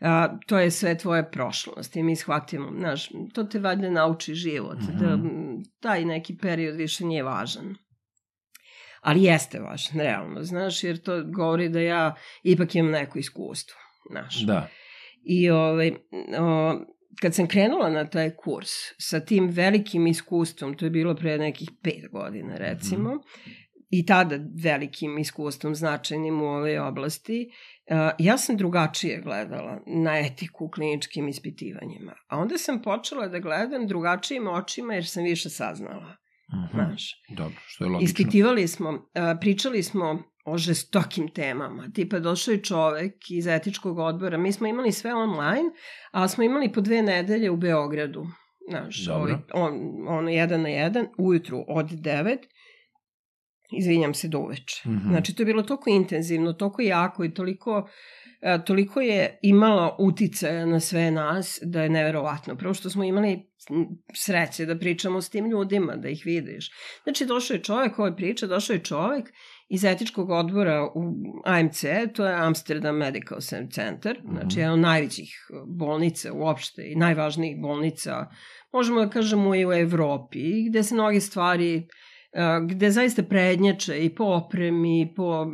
a, to je sve tvoja prošlost i mi shvatimo, znaš, to te valjda nauči život, mm Mhm. -hmm. da m, taj neki period više nije važan. Ali jeste važan, realno, znaš, jer to govori da ja ipak imam neko iskustvo, znaš. Da. I ovaj, o, kad sam krenula na taj kurs sa tim velikim iskustvom, to je bilo pre nekih pet godina recimo, mm -hmm. i tada velikim iskustvom značajnim u ovoj oblasti, uh, ja sam drugačije gledala na etiku u kliničkim ispitivanjima. A onda sam počela da gledam drugačijim očima jer sam više saznala. Mhm. Znaš. Dobro, što je logično. Ispitivali smo, uh, pričali smo o žestokim temama. Tipa došao je čovek iz etičkog odbora. Mi smo imali sve online, a smo imali po dve nedelje u Beogradu. Znaš, Dobro. ovaj, on, ono jedan na jedan, ujutru od devet, izvinjam se, do uveče. Mm. -hmm. Znači, to je bilo toliko intenzivno, toliko jako i toliko, e, toliko je imalo uticaja na sve nas da je neverovatno. Prvo što smo imali sreće da pričamo s tim ljudima, da ih vidiš. Znači, došao je čovek, ovo je priča, došao je čovek iz etičkog odbora u AMC, to je Amsterdam Medical Center, znači Mhm. jedan od najvećih bolnica uopšte i najvažnijih bolnica, možemo da kažemo i u Evropi, gde se mnoge stvari a, gde zaista prednjače i po opremi, i po,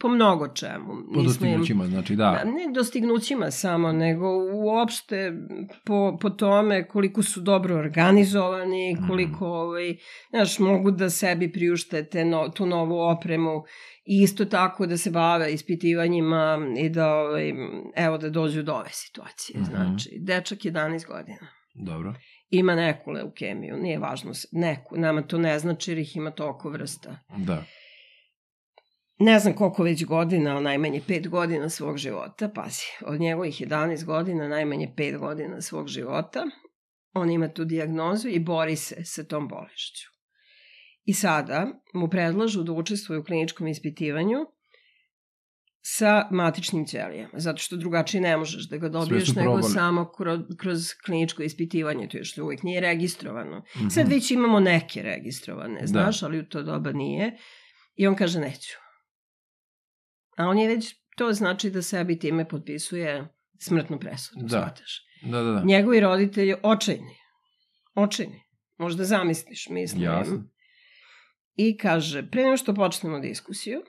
po mnogo čemu. Po dostignućima, znači da. Da, ne dostignućima samo, nego uopšte po, po tome koliko su dobro organizovani, Mhm. koliko ovaj, znaš, mogu da sebi priušte te no, tu novu opremu i isto tako da se bave ispitivanjima i da, ovaj, evo, da dođu do ove situacije. Mhm. Znači, dečak 11 godina Dobro. ima neku leukemiju, nije važno, neku, nama to ne znači jer ih ima toliko vrsta. Da. Ne znam koliko već godina, najmanje 5 godina svog života, pazi, od njegovih 11 godina, najmanje 5 godina svog života, on ima tu dijagnozu i bori se sa tom bolešću. I sada mu predlažu da učestvuje u kliničkom ispitivanju sa matičnim ćelijama, zato što drugačije ne možeš da ga dobiješ nego probali. samo kroz, kroz kliničko ispitivanje, to još uvijek nije registrovano. Mhm. Sad već imamo neke registrovane, Da. znaš, ali u to doba nije. I on kaže neću. A on je već, to znači da sebi time potpisuje smrtnu presudu, Da. shvataš. Da, da, da. Njegovi roditelji očajni. Očajni. Možda zamisliš, mislim. Jasno. I kaže, pre nego što počnemo diskusiju,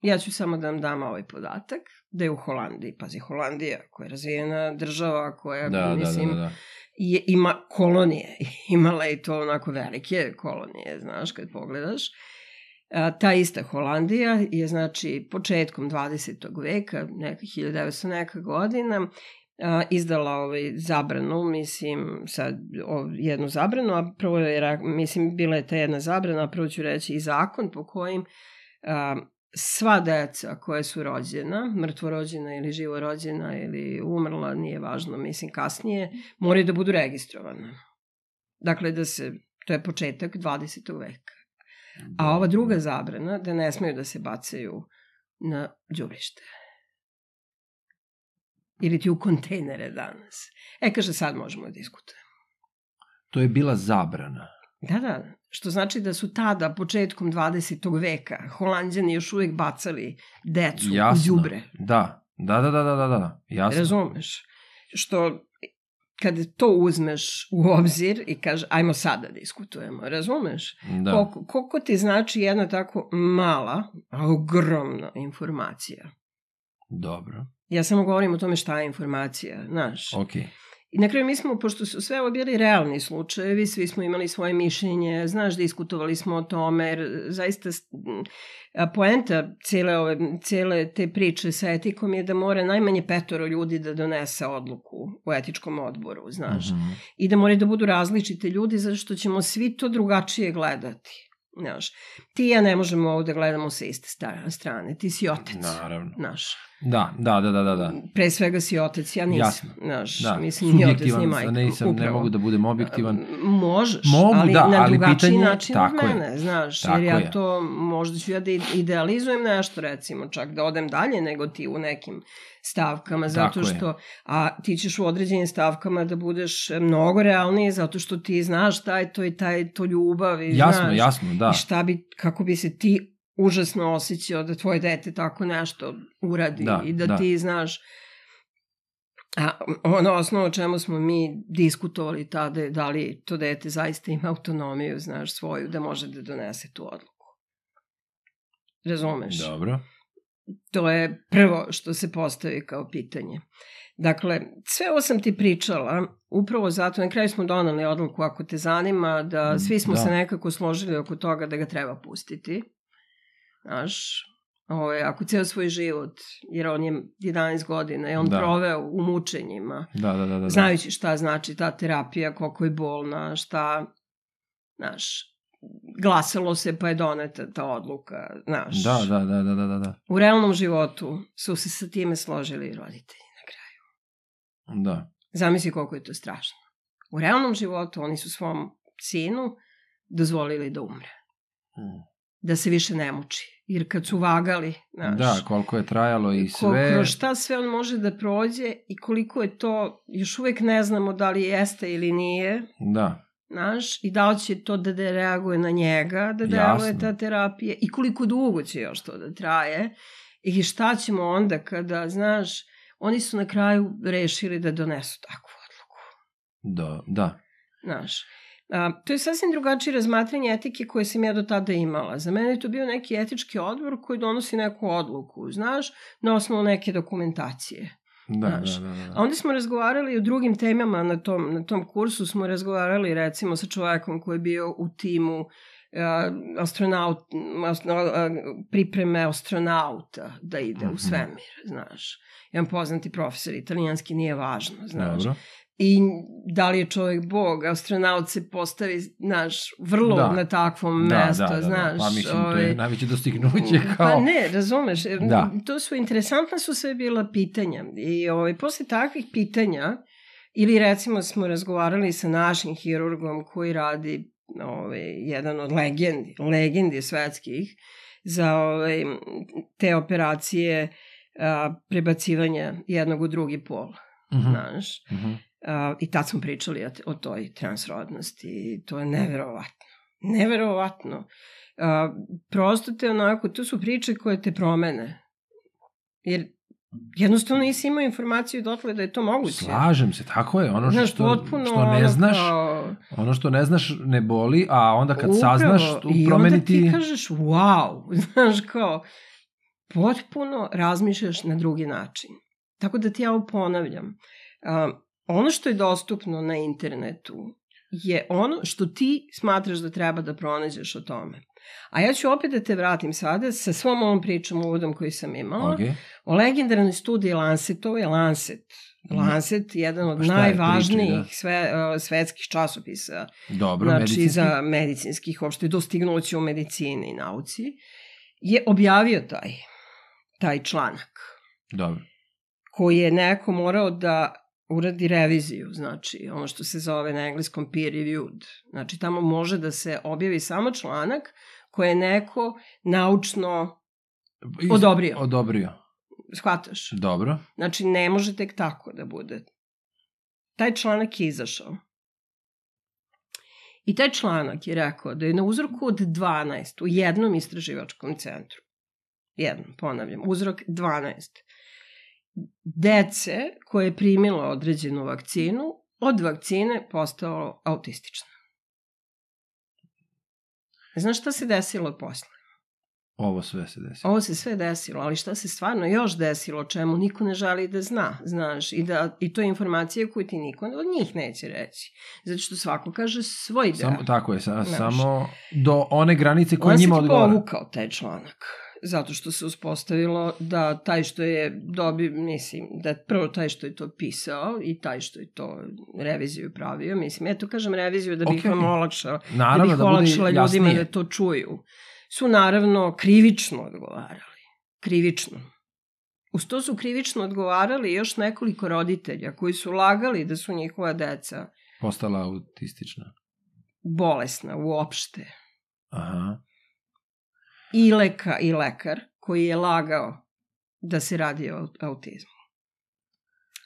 ja ću samo da vam dam ovaj podatak, da je u Holandiji, pazi, Holandija, koja je razvijena država, koja, Da, da, da, mislim, da, da. je, ima kolonije, imala je to onako velike kolonije, znaš, kad pogledaš. A, ta ista Holandija je, znači, početkom 20. veka, neka 1900 neka godina, izdala ovaj zabranu, mislim, sad jednu zabranu, a prvo je, mislim, bila je ta jedna zabrana, a prvo ću reći i zakon po kojim a, sva deca koja su rođena, mrtvorođena ili živorođena ili umrla, nije važno, mislim kasnije, moraju da budu registrovana. Dakle, da se, to je početak 20. veka. A ova druga zabrana, da ne smeju da se bacaju na đubrište. Ili ti u kontejnere danas. E, kaže, sad možemo da diskutujemo. To je bila zabrana. Da, da, što znači da su tada, početkom 20. veka, holandjani još uvek bacali decu Jasno. u đubre. Da, da, da, da, da, da, da. jasno. Razumeš? Što kad to uzmeš u obzir i kaže ajmo sada da diskutujemo, razumeš? Da. Koliko, koliko ti znači jedna tako mala, a ogromna informacija? Dobro, Ja samo govorim o tome šta je informacija, znaš. okej. Okay. I na kraju mi smo, pošto su sve ovo bili realni slučajevi, svi smo imali svoje mišljenje, znaš, diskutovali smo o tome, jer zaista poenta cijele, ove, cijele te priče sa etikom je da mora najmanje petoro ljudi da donese odluku u etičkom odboru, znaš. Mhm. I da moraju da budu različite ljudi, zato što ćemo svi to drugačije gledati. Znaš, ti i ja ne možemo ovde gledamo sa iste strane, ti si otec, Naravno. znaš. Da, da, da, da, da. da. Pre svega si otec, ja nisam. Jasno. Znaš, Da, mislim, ni otec, ni majka. nisam, ne upravo. mogu da budem objektivan. Možeš, Mogu, ali da, na ali drugačiji pitanje- način od tako je. mene, znaš, Tako jer ja je. to, možda ću ja da idealizujem nešto, recimo, čak da odem dalje nego ti u nekim stavkama, zato Tako je. što, a ti ćeš u određenim stavkama da budeš mnogo realniji, zato što ti znaš šta je to i taj, to ljubav i Jasno, znaš, jasno, da. i šta bi, kako bi se ti užasno osjećao da tvoje dete tako nešto uradi Da, i da, da. ti znaš A ono osnovo o čemu smo mi diskutovali tada je da li to dete zaista ima autonomiju, znaš, svoju, da može da donese tu odluku. Razumeš? Dobro. To je prvo što se postavi kao pitanje. Dakle, sve ovo sam ti pričala, upravo zato, na kraju smo donali odluku ako te zanima, da svi smo Da. se nekako složili oko toga da ga treba pustiti. Znaš, ovaj, ako ceo svoj život, jer on je 11 godina i on Da. proveo u mučenjima, Da, da, da, da. da. znajući šta znači ta terapija, koliko je bolna, šta, znaš, glasalo se pa je doneta ta odluka, znaš. Da, da, da, da, da, da, da. U realnom životu su se sa time složili roditelji na kraju. Da. Zamisli koliko je to strašno. U realnom životu oni su svom sinu dozvolili da umre. Mm. Da se više ne muči. Jer kad su vagali, znaš, Da, koliko je trajalo i sve. kroz šta sve on može da prođe i koliko je to, još uvek ne znamo da li jeste ili nije, Da, znaš, i da li će to da, reaguje na njega, da deluje ta terapija i koliko dugo će još to da traje i šta ćemo onda kada, znaš, oni su na kraju rešili da donesu takvu odluku, da, da. znaš. A, to je sasvim drugačije razmatranje etike koje sam ja do tada imala. Za mene je to bio neki etički odbor koji donosi neku odluku, znaš, na osnovu neke dokumentacije. Da, Znaš, da, da, da. A onda smo razgovarali o drugim temama na tom, na tom kursu, smo razgovarali recimo sa čovekom koji je bio u timu uh, astronaut, astro, uh, pripreme astronauta da ide Mhm. u svemir, znaš. Jedan poznati profesor, italijanski nije važno, znaš. Dobro. I da li je čovjek bog, astronaut se postavi, znaš, vrlo Da. na takvom Da, mesto, da, da, da. znaš. Pa mislim, to ovaj, je najveće dostignuće kao... Pa ne, razumeš, jer Da. to su interesantna su sve bila pitanja i ovaj, posle takvih pitanja ili recimo smo razgovarali sa našim hirurgom koji radi ovaj, jedan od legendi, legendi svetskih za ovaj, te operacije a, prebacivanja jednog u drugi pol, Mhm, znaš. mhm. A, I tad smo pričali o, o toj transrodnosti i to je neverovatno. Neverovatno. Prosto te onako, to su priče koje te promene. Jer jednostavno nisi imao informaciju dotle da je to moguće. Slažem se, tako je. Ono Znaš, što, potpuno što ne ono znaš, Kao, ono što ne znaš ne boli, a onda kad Upravo, saznaš, tu I onda ti kažeš, wow, znaš kao, potpuno razmišljaš na drugi način. Tako da ti ja ovo ponavljam. A, ono što je dostupno na internetu je ono što ti smatraš da treba da pronađeš o tome. A ja ću opet da te vratim sada sa svom ovom pričom uvodom koju sam imala. Okay. O legendarnoj studiji Lancetove, Lancet. Lancet, jedan od najvažnijih pričaj, da. sve, uh, svetskih časopisa Dobro, znači medicinski. za medicinskih uopšte dostignuća u medicini i nauci. je objavio taj, taj članak Dobro. koji je neko morao da uradi reviziju, znači ono što se zove na engleskom peer reviewed. Znači tamo može da se objavi samo članak koje je neko naučno Iz- Odobrio. Odobrio. shvataš. Dobro. Znači ne može tek tako da bude. Taj članak je izašao. I taj članak je rekao da je na uzorku od 12 u jednom istraživačkom centru, jednom, ponavljam, uzrok 12, dece koje je primilo određenu vakcinu, od vakcine postalo autistično. Znaš šta se desilo posle? Ovo sve se desilo. Ovo se sve desilo, ali šta se stvarno još desilo, čemu niko ne želi da zna, znaš, i, da, i to je informacija koju ti niko od njih neće reći. Zato što svako kaže svoj deo. Samo, tako je, sa, Znaš. samo do one granice koje On se njima ti odgovara. povukao taj članak. Zato što se uspostavilo da taj što je dobi, mislim, da prvo taj što je to pisao i taj što je to reviziju pravio, mislim, ja to kažem reviziju da bih Okej. vam olakšao, Naravno, da bih da olakšala ljudima jasnije. da to čuju, su naravno krivično odgovarali. Krivično. Uz to su krivično odgovarali još nekoliko roditelja koji su lagali da su njihova deca Postala autistična. bolesna uopšte. Aha. I, leka, I lekar koji je lagao da se radi o autizmu.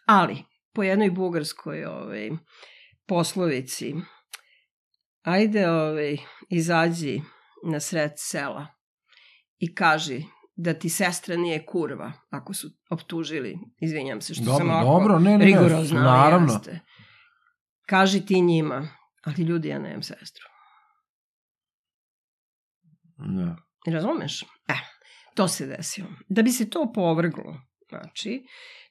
Ali, po jednoj bugarskoj ovaj, poslovici, ajde ovaj, izađi na sred sela i kaži da ti sestra nije kurva, ako su optužili, izvinjam se što Dobro, sam ovako dobro, ne, ne, ne, rigorozna, naravno. jeste. Kaži ti njima, ali ljudi, ja nemam sestru. Da. Razumeš? E, to se desilo. Da bi se to povrglo, znači,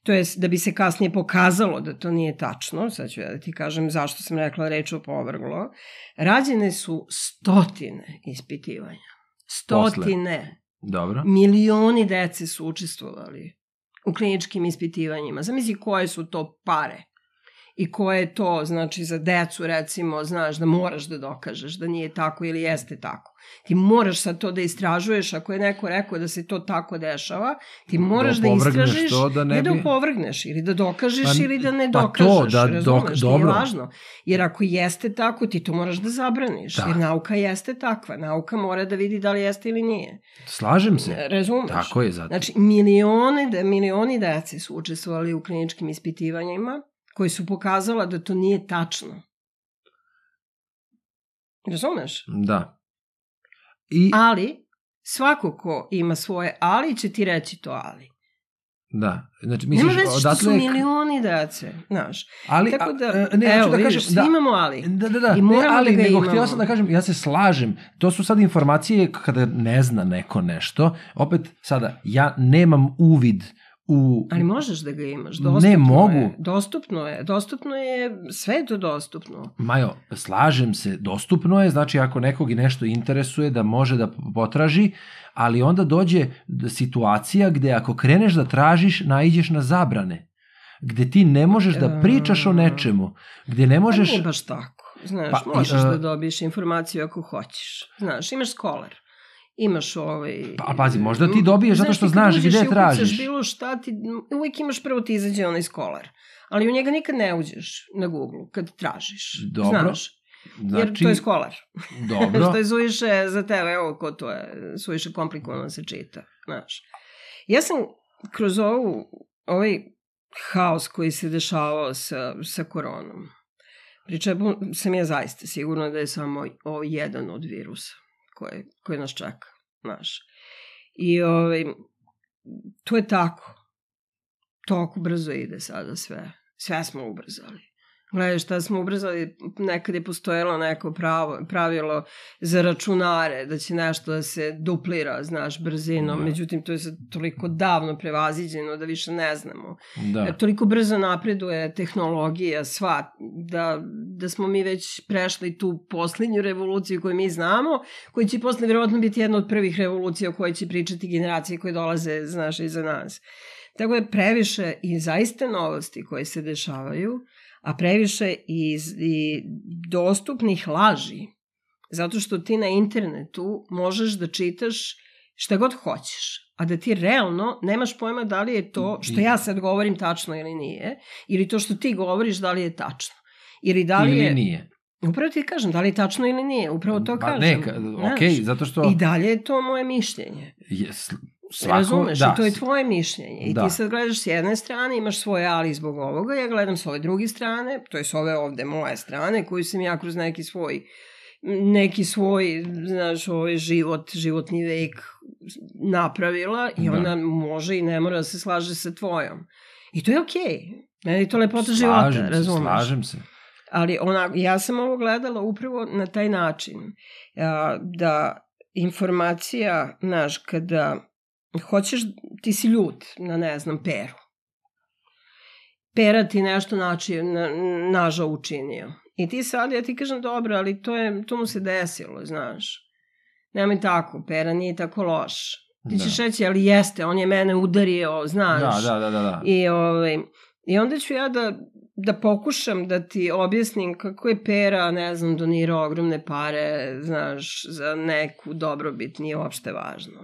to je da bi se kasnije pokazalo da to nije tačno, sad ću ja da ti kažem zašto sam rekla reč o povrglo, rađene su stotine ispitivanja. Stotine. Dobro. Milioni dece su učestvovali u kliničkim ispitivanjima. Zamisli koje su to pare i koje je to, znači za decu recimo, znaš da moraš da dokažeš da nije tako ili jeste tako. Ti moraš sad to da istražuješ, ako je neko rekao da se to tako dešava, ti moraš da, opovrgneš istražiš, to da ne da bi- opovrgneš ili da dokažeš Pa- ili da ne pa to, dokažeš, da razumeš, dok- nije dobro. važno. Jer ako jeste tako, ti to moraš da zabraniš, Da. jer nauka jeste takva, nauka mora da vidi da li jeste ili nije. Slažem se. Razumeš? Tako je, zato. Znači, milione, de, milioni dece su učestvovali u kliničkim ispitivanjima koji su pokazala da to nije tačno. Razumeš? Da. I, Ali, svako ko ima svoje ali će ti reći to ali. da. Znači, Misliš, Nema veze što su odatle... milioni dece, znaš. Ali, Tako a, da, e, ne, evo, da vidiš, kažem, da, imamo ali. Da, da, da. I ne, ali da nego htio sam da kažem, ja se slažem. To su sad informacije kada ne zna neko nešto. Opet, sada, ja nemam uvid u... Ali možeš da ga imaš, Ne dostupno mogu. je. Dostupno je, dostupno je, sve je to dostupno. Majo, slažem se, dostupno je, znači ako nekog i nešto interesuje da može da potraži, ali onda dođe situacija gde ako kreneš da tražiš, naiđeš na zabrane. Gde ti ne možeš da pričaš o nečemu. Gde ne Možeš... možeš... Pa nije baš tako. Znaš, Pa, pa, možeš e, da dobiješ informaciju ako hoćeš. Znaš, imaš skolar. Imaš ovaj... Pa, pazi, možda ti dobiješ zato što znaš gde tražiš. bilo šta, ti, uvijek imaš prvo ti izađe onaj skolar. Ali u njega nikad ne uđeš na Google kad tražiš. Dobro. Znaš, jer Znači, to je skolar. dobro. što je suviše za tebe, evo ko to je, suviše komplikovano se čita, znaš. Ja sam kroz ovu, ovaj haos koji se dešavao sa, sa koronom, pri čemu sam ja zaista sigurna da je samo ovo jedan od virusa koje, koje nas čeka, znaš. I ovaj, to je tako. Toliko brzo ide sada sve. Sve smo ubrzali. Gledaj šta smo ubrzali, nekad je postojalo neko pravo, pravilo za računare, da će nešto da se duplira, znaš, brzinom, Da. međutim to je sad toliko davno prevaziđeno da više ne znamo. Da. Da. Toliko brzo napreduje tehnologija sva, da, da smo mi već prešli tu poslednju revoluciju koju mi znamo, koja će posle verovatno biti jedna od prvih revolucija o kojoj će pričati generacije koje dolaze, znaš, iza nas. Tako je previše i zaista novosti koje se dešavaju, a previše i, i dostupnih laži. Zato što ti na internetu možeš da čitaš šta god hoćeš, a da ti realno nemaš pojma da li je to što ja sad govorim tačno ili nije, ili to što ti govoriš da li je tačno. Ili da li Ili je... nije. Upravo ti kažem, da li je tačno ili nije, upravo to Pa kažem. ne, ka- znaš. okej, zato što- I dalje je to moje mišljenje. Je, s- svako, Razumeš, da, i to je tvoje mišljenje. I Da. ti sad gledaš s jedne strane, imaš svoje ali zbog ovoga, ja gledam s ove druge strane, to je s ove ovde moje strane, koju sam ja kroz neki svoj neki svoj, znaš, ovaj život, životni vek napravila i Da. ona može i ne mora da se slaže sa tvojom. I to je okej. Okay. Meni je to lepota života, Slažem se, razumeš? slažem se. Ali ona, ja sam ovo gledala upravo na taj način. Da informacija, znaš, kada hoćeš, ti si ljut na, ne znam, peru. Pera ti nešto nači, na, nažao učinio. I ti sad, ja ti kažem, dobro, ali to, je, to mu se desilo, znaš. Nemoj tako, pera nije tako loš. Ti Da. ćeš reći, ali jeste, on je mene udario, znaš. Da, da, da, da. da. I, ovaj, I onda ću ja da, da pokušam da ti objasnim kako je Pera, ne znam, donirao ogromne pare, znaš, za neku dobrobit, nije uopšte važno.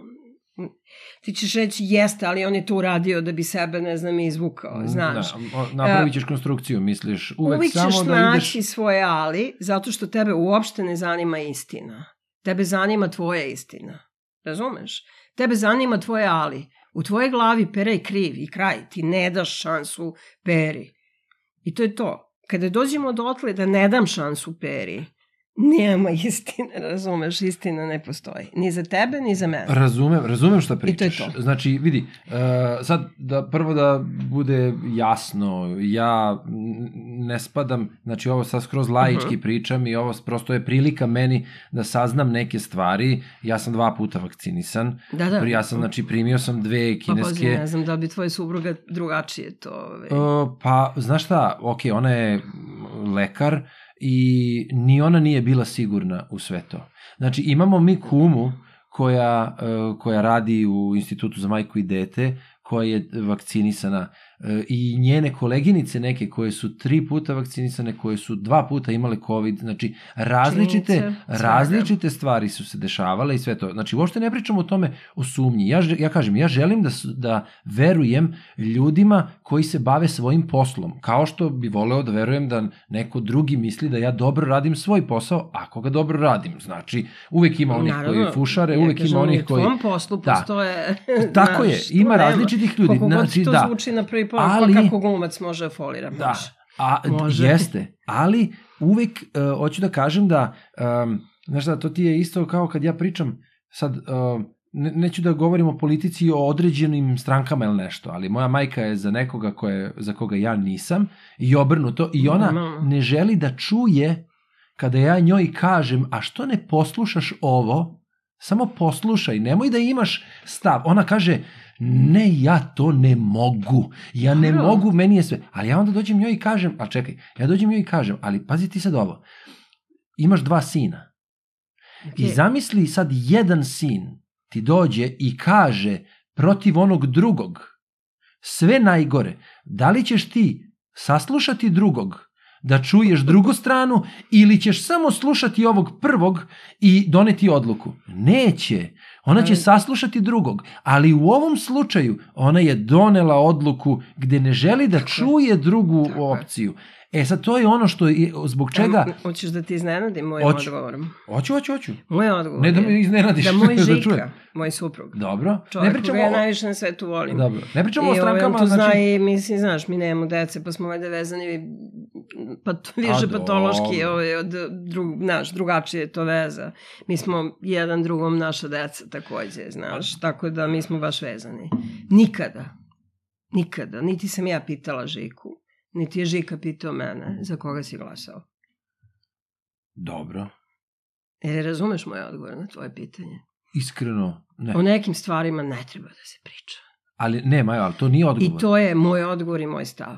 Ti ćeš reći, jeste, ali on je to uradio da bi sebe, ne znam, izvukao, znaš. Da, napravit ćeš konstrukciju, misliš, uvek, Uvijek samo ćeš da naći ideš... svoje ali, zato što tebe uopšte ne zanima istina. Tebe zanima tvoja istina. Razumeš? Tebe zanima tvoje ali. U tvojoj glavi pera je kriv i kraj. Ti ne daš šansu peri. I to je to. Kada dođemo dotle da ne dam šansu peri, nema istine, razumeš? Istina ne postoji. Ni za tebe, ni za mene. Razumem, razumem šta I to je pričaš. to. Znači, vidi, uh, sad da prvo da bude jasno, ja ne spadam, znači ovo sad skroz laički Mhm. pričam i ovo prosto je prilika meni da saznam neke stvari. Ja sam dva puta vakcinisan. Da, da. Ja sam, znači, primio sam dve Pa kineske... ne znam da bi tvoja supruga drugačije to... Uh, pa, znaš šta, ok, ona je lekar i ni ona nije bila sigurna u sve to. Znači, imamo mi kumu koja, uh, koja radi u Institutu za majku i dete, koja je vakcinisana i njene koleginice neke koje su tri puta vakcinisane, koje su dva puta imale COVID, znači različite, Činjenice, svega. različite stvari su se dešavale i sve to. Znači, uopšte ne pričamo o tome o sumnji. Ja, ja kažem, ja želim da, da verujem ljudima koji se bave svojim poslom, kao što bi voleo da verujem da neko drugi misli da ja dobro radim svoj posao, ako ga dobro radim. Znači, uvek ima onih Naravno, koji fušare, ja uvek kažem, ima onih U koji... tvom poslu Da. postoje... Tako je, ima različitih ljudi, Koliko god znači, to da. zvuči na prvi Ali- pa kako glumac može da folira, Da, može. a, Može. jeste, ali uvek uh, hoću da kažem da, um, znaš šta, to ti je isto kao kad ja pričam, sad, uh, ne, neću da govorim o politici o određenim strankama ili nešto, ali moja majka je za nekoga koje, za koga ja nisam i obrnuto i ona Normalno. ne želi da čuje kada ja njoj kažem, a što ne poslušaš ovo, samo poslušaj, nemoj da imaš stav. Ona kaže, ne, ja to ne mogu. Ja ne Dobro. mogu, meni je sve. Ali ja onda dođem njoj i kažem, a čekaj, ja dođem njoj i kažem, ali pazi ti sad ovo, imaš dva sina. I Ok. zamisli sad jedan sin ti dođe i kaže protiv onog drugog sve najgore. Da li ćeš ti saslušati drugog da čuješ drugu stranu ili ćeš samo slušati ovog prvog i doneti odluku? Neće. Ona će saslušati drugog, ali u ovom slučaju ona je donela odluku gde ne želi da čuje drugu opciju. E sad to je ono što je, zbog čega... Hoćeš da ti iznenadim mojim Hoću. odgovorom? Hoću, hoću, hoću. Moj odgovor Ne da me iznenadiš. da moj da Žika, čujem. moj suprug, Dobro. čovjek ne koga pričamo ja o... najviše na svetu volim. Dobro. Ne pričamo o I ovaj, on strankama, to znači... zna i, mislim, znaš, mi nemamo dece, pa smo valjda vezani pat, više A, patološki, ovaj, od drug, znaš, drugačije je to veza. Mi smo jedan drugom naša deca takođe, znaš, tako da mi smo baš vezani. Nikada, nikada, niti sam ja pitala Žiku, niti je Žika pitao mene za koga si glasao. Dobro. Jer razumeš moj odgovor na tvoje pitanje? Iskreno, ne. O nekim stvarima ne treba da se priča. Ali ne, Majo, ali to nije odgovor. I to je moj odgovor i moj stav.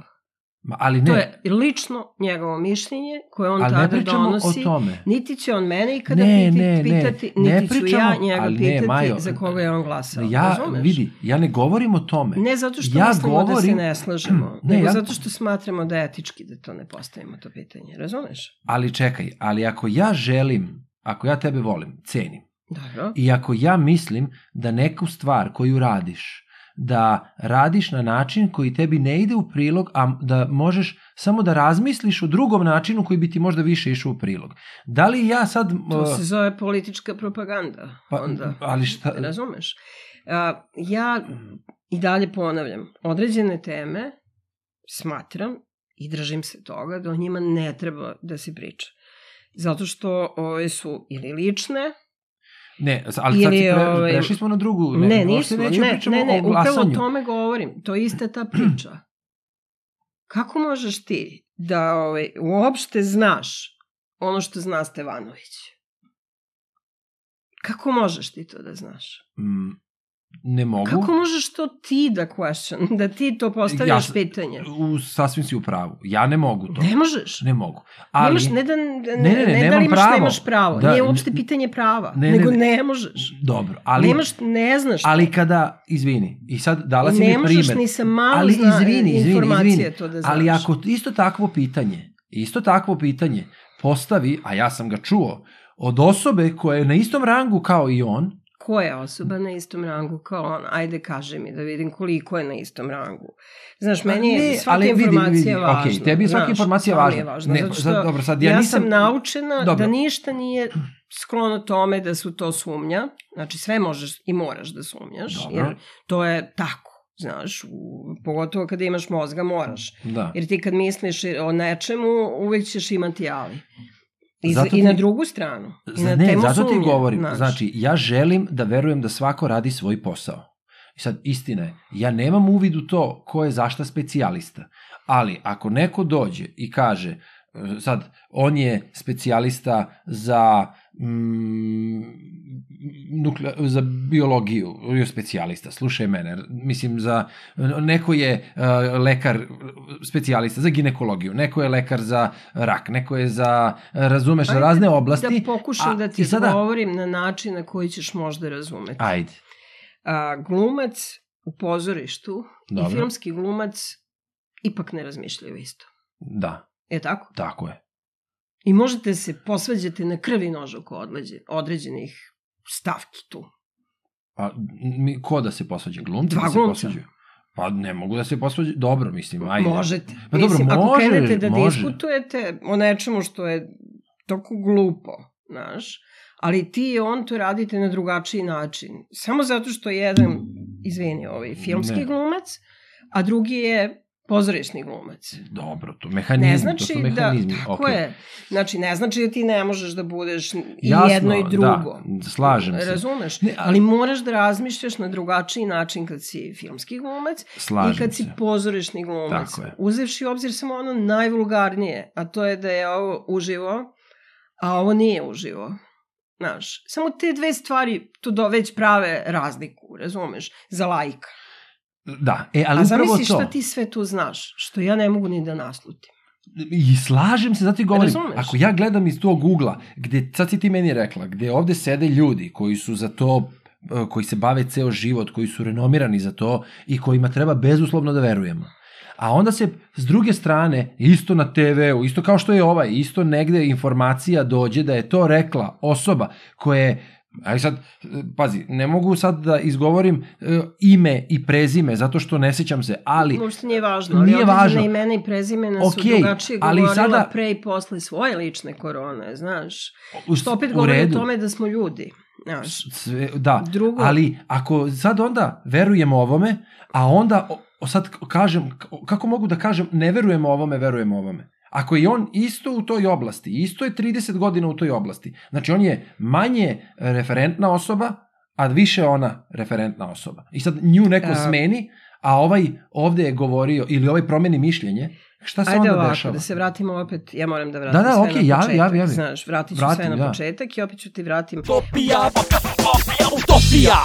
Ma, ali ne, To je lično njegovo mišljenje koje on ali ne tada pričamo donosi. o tome. Niti će on mene ikada Ne, piti, ne, ne. pitati, Ne niti ću pričamo- ja njega ali ne, pitati Majo, za koga je on glasao. Ja, razumeš? vidi, ja ne govorim o tome. Ne zato što Ja mislimo da se govorim- ne slažemo, Ne, nego ja- zato što smatramo da je etički da to ne postavimo to pitanje. Razumeš? Ali čekaj, ali ako ja želim, ako ja tebe volim, cenim, Dobro. I ako ja mislim da neku stvar koju radiš, da radiš na način koji tebi ne ide u prilog, a da možeš samo da razmisliš o drugom načinu koji bi ti možda više išao u prilog. Da li ja sad... To uh, se zove politička propaganda. pa, onda. ali šta... Razumeš? Ja i dalje ponavljam, određene teme smatram i držim se toga da o njima ne treba da se priča. Zato što ove su ili lične, Ne, ali sad Ili, si pre, ovaj, prešli smo na drugu. ne, ne nismo, nećemo ne, pričamo ne, ne, o upravo o tome govorim. To je ista ta priča. Kako možeš ti da ovaj, uopšte znaš ono što zna Stevanović? Kako možeš ti to da znaš? Mm, ne mogu. Kako možeš to ti da question, da ti to postavljaš Ja- pitanje? U, sasvim si u pravu. Ja ne mogu to. Ne možeš. Ne mogu. Ali, Nemaš, ne da, ne, ne, ne, ne, da nemam li imaš, pravo. nemaš pravo. Da, Nije uopšte pitanje prava. ne, ne, nego ne. ne možeš. Dobro, ali... Nemaš, ne znaš. to. Ali kada, izvini, i sad dala si mi ne primer. možeš ni sa malo ali zna, izvini, izvini, informacije izvini. to da znaš. Ali ako isto takvo pitanje, isto takvo pitanje postavi, a ja sam ga čuo, od osobe koja je na istom rangu kao i on, Koja je osoba na istom rangu kao on? Ajde, kaži mi da vidim koliko je na istom rangu. Znaš, meni je ne, svaka ali vidi, informacija vidi, važna. okej, tebi je svaka znaš, informacija važna. Je važna Ne, zato što sad, dobro, sad ja ja nisam- sam naučena Dobro. da ništa nije sklono tome da su to sumnja. Znači, sve možeš i moraš da sumnjaš, Dobro. jer to je tako. Znaš, u, pogotovo kada imaš mozga moraš. da. Jer ti kad misliš o nečemu, uvek ćeš imati ali. I, Zato za, i ti- na drugu stranu. I na ne, temu zato ti sumnje, govorim. znaš. Znači, ja želim da verujem da svako radi svoj posao. I sad, istina je, ja nemam uvid u to ko je zašta specijalista. Ali, ako neko dođe i kaže, e, sad, on je specijalista za mm, nukle, za biologiju, je specijalista, slušaj mene, mislim za, neko je uh, lekar specijalista za ginekologiju, neko je lekar za rak, neko je za, razumeš, za Ajde razne oblasti. Da pokušam a- da ti sada- odgovorim na način na koji ćeš možda razumeti. Ajde. A, glumac u pozorištu Dobro. i filmski glumac ipak ne razmišljaju isto. Da, Je tako? tako je. I možete se posvađati na krvi nož oko određenih stavki tu. Pa, mi, ko da se posvađa? Glumci Dva da se posvađaju? Pa ne mogu da se posvađaju. Dobro, mislim, ajde. Možete. Pa dobro, Mislim, ako može, krenete da može. diskutujete o nečemu što je toliko glupo, znaš, ali ti i on to radite na drugačiji način. Samo zato što jedan, izvini, ovaj filmski Ne. glumac, a drugi je pozorišni glumac. Dobro, to mehanizmi, Ne znači to su da, mehanizmi. tako okej. je, znači ne znači da ti ne možeš da budeš i Jasno, jedno i drugo. Da, slažem se. Razumeš? Ne, ali moraš da razmišljaš na drugačiji način kad si filmski glumac Slažem i kad si se. pozorišni glumac. Tako je. Uzevši u obzir samo ono najvulgarnije, a to je da je ovo uživo, a ovo nije uživo. Znaš, samo te dve stvari tu do već prave razliku, razumeš, za lajka. Da, e, ali a upravo zamisli to. šta ti sve tu znaš, što ja ne mogu ni da naslutim. I slažem se, zato i govorim. Razumeš? Ako ja gledam iz tog ugla, gde, sad si ti meni rekla, gde ovde sede ljudi koji su za to e, koji se bave ceo život, koji su renomirani za to i kojima treba bezuslovno da verujemo. A onda se s druge strane, isto na TV-u, isto kao što je ovaj, isto negde informacija dođe da je to rekla osoba koja je Aj sad, pazi, ne mogu sad da izgovorim e, ime i prezime, zato što ne sećam se, ali Uopšte nije važno, ali Nije važno. imena i prezimena su Okej, drugačije ali govorila sada- pre i posle svoje lične korone, znaš. u, Što opet govori o tome da smo ljudi, znaš. Sve, da, Drugo- ali ako sad onda verujemo ovome, a onda o sad kažem, kako mogu da kažem ne verujemo ovome, verujemo ovome. Ako je on isto u toj oblasti, isto je 30 godina u toj oblasti, znači on je manje referentna osoba, a više ona referentna osoba. I sad nju neko A- smeni, a ovaj ovde je govorio, ili ovaj promeni mišljenje, šta se Ajde onda ovako, dešava? da se vratimo opet, ja moram da vratim Da, da, sve okej, na javi, početak, javi, javi. znaš, vratit ću Vratim, sve na da. početak i opet ću ti vratim Utopija, utopija, utopija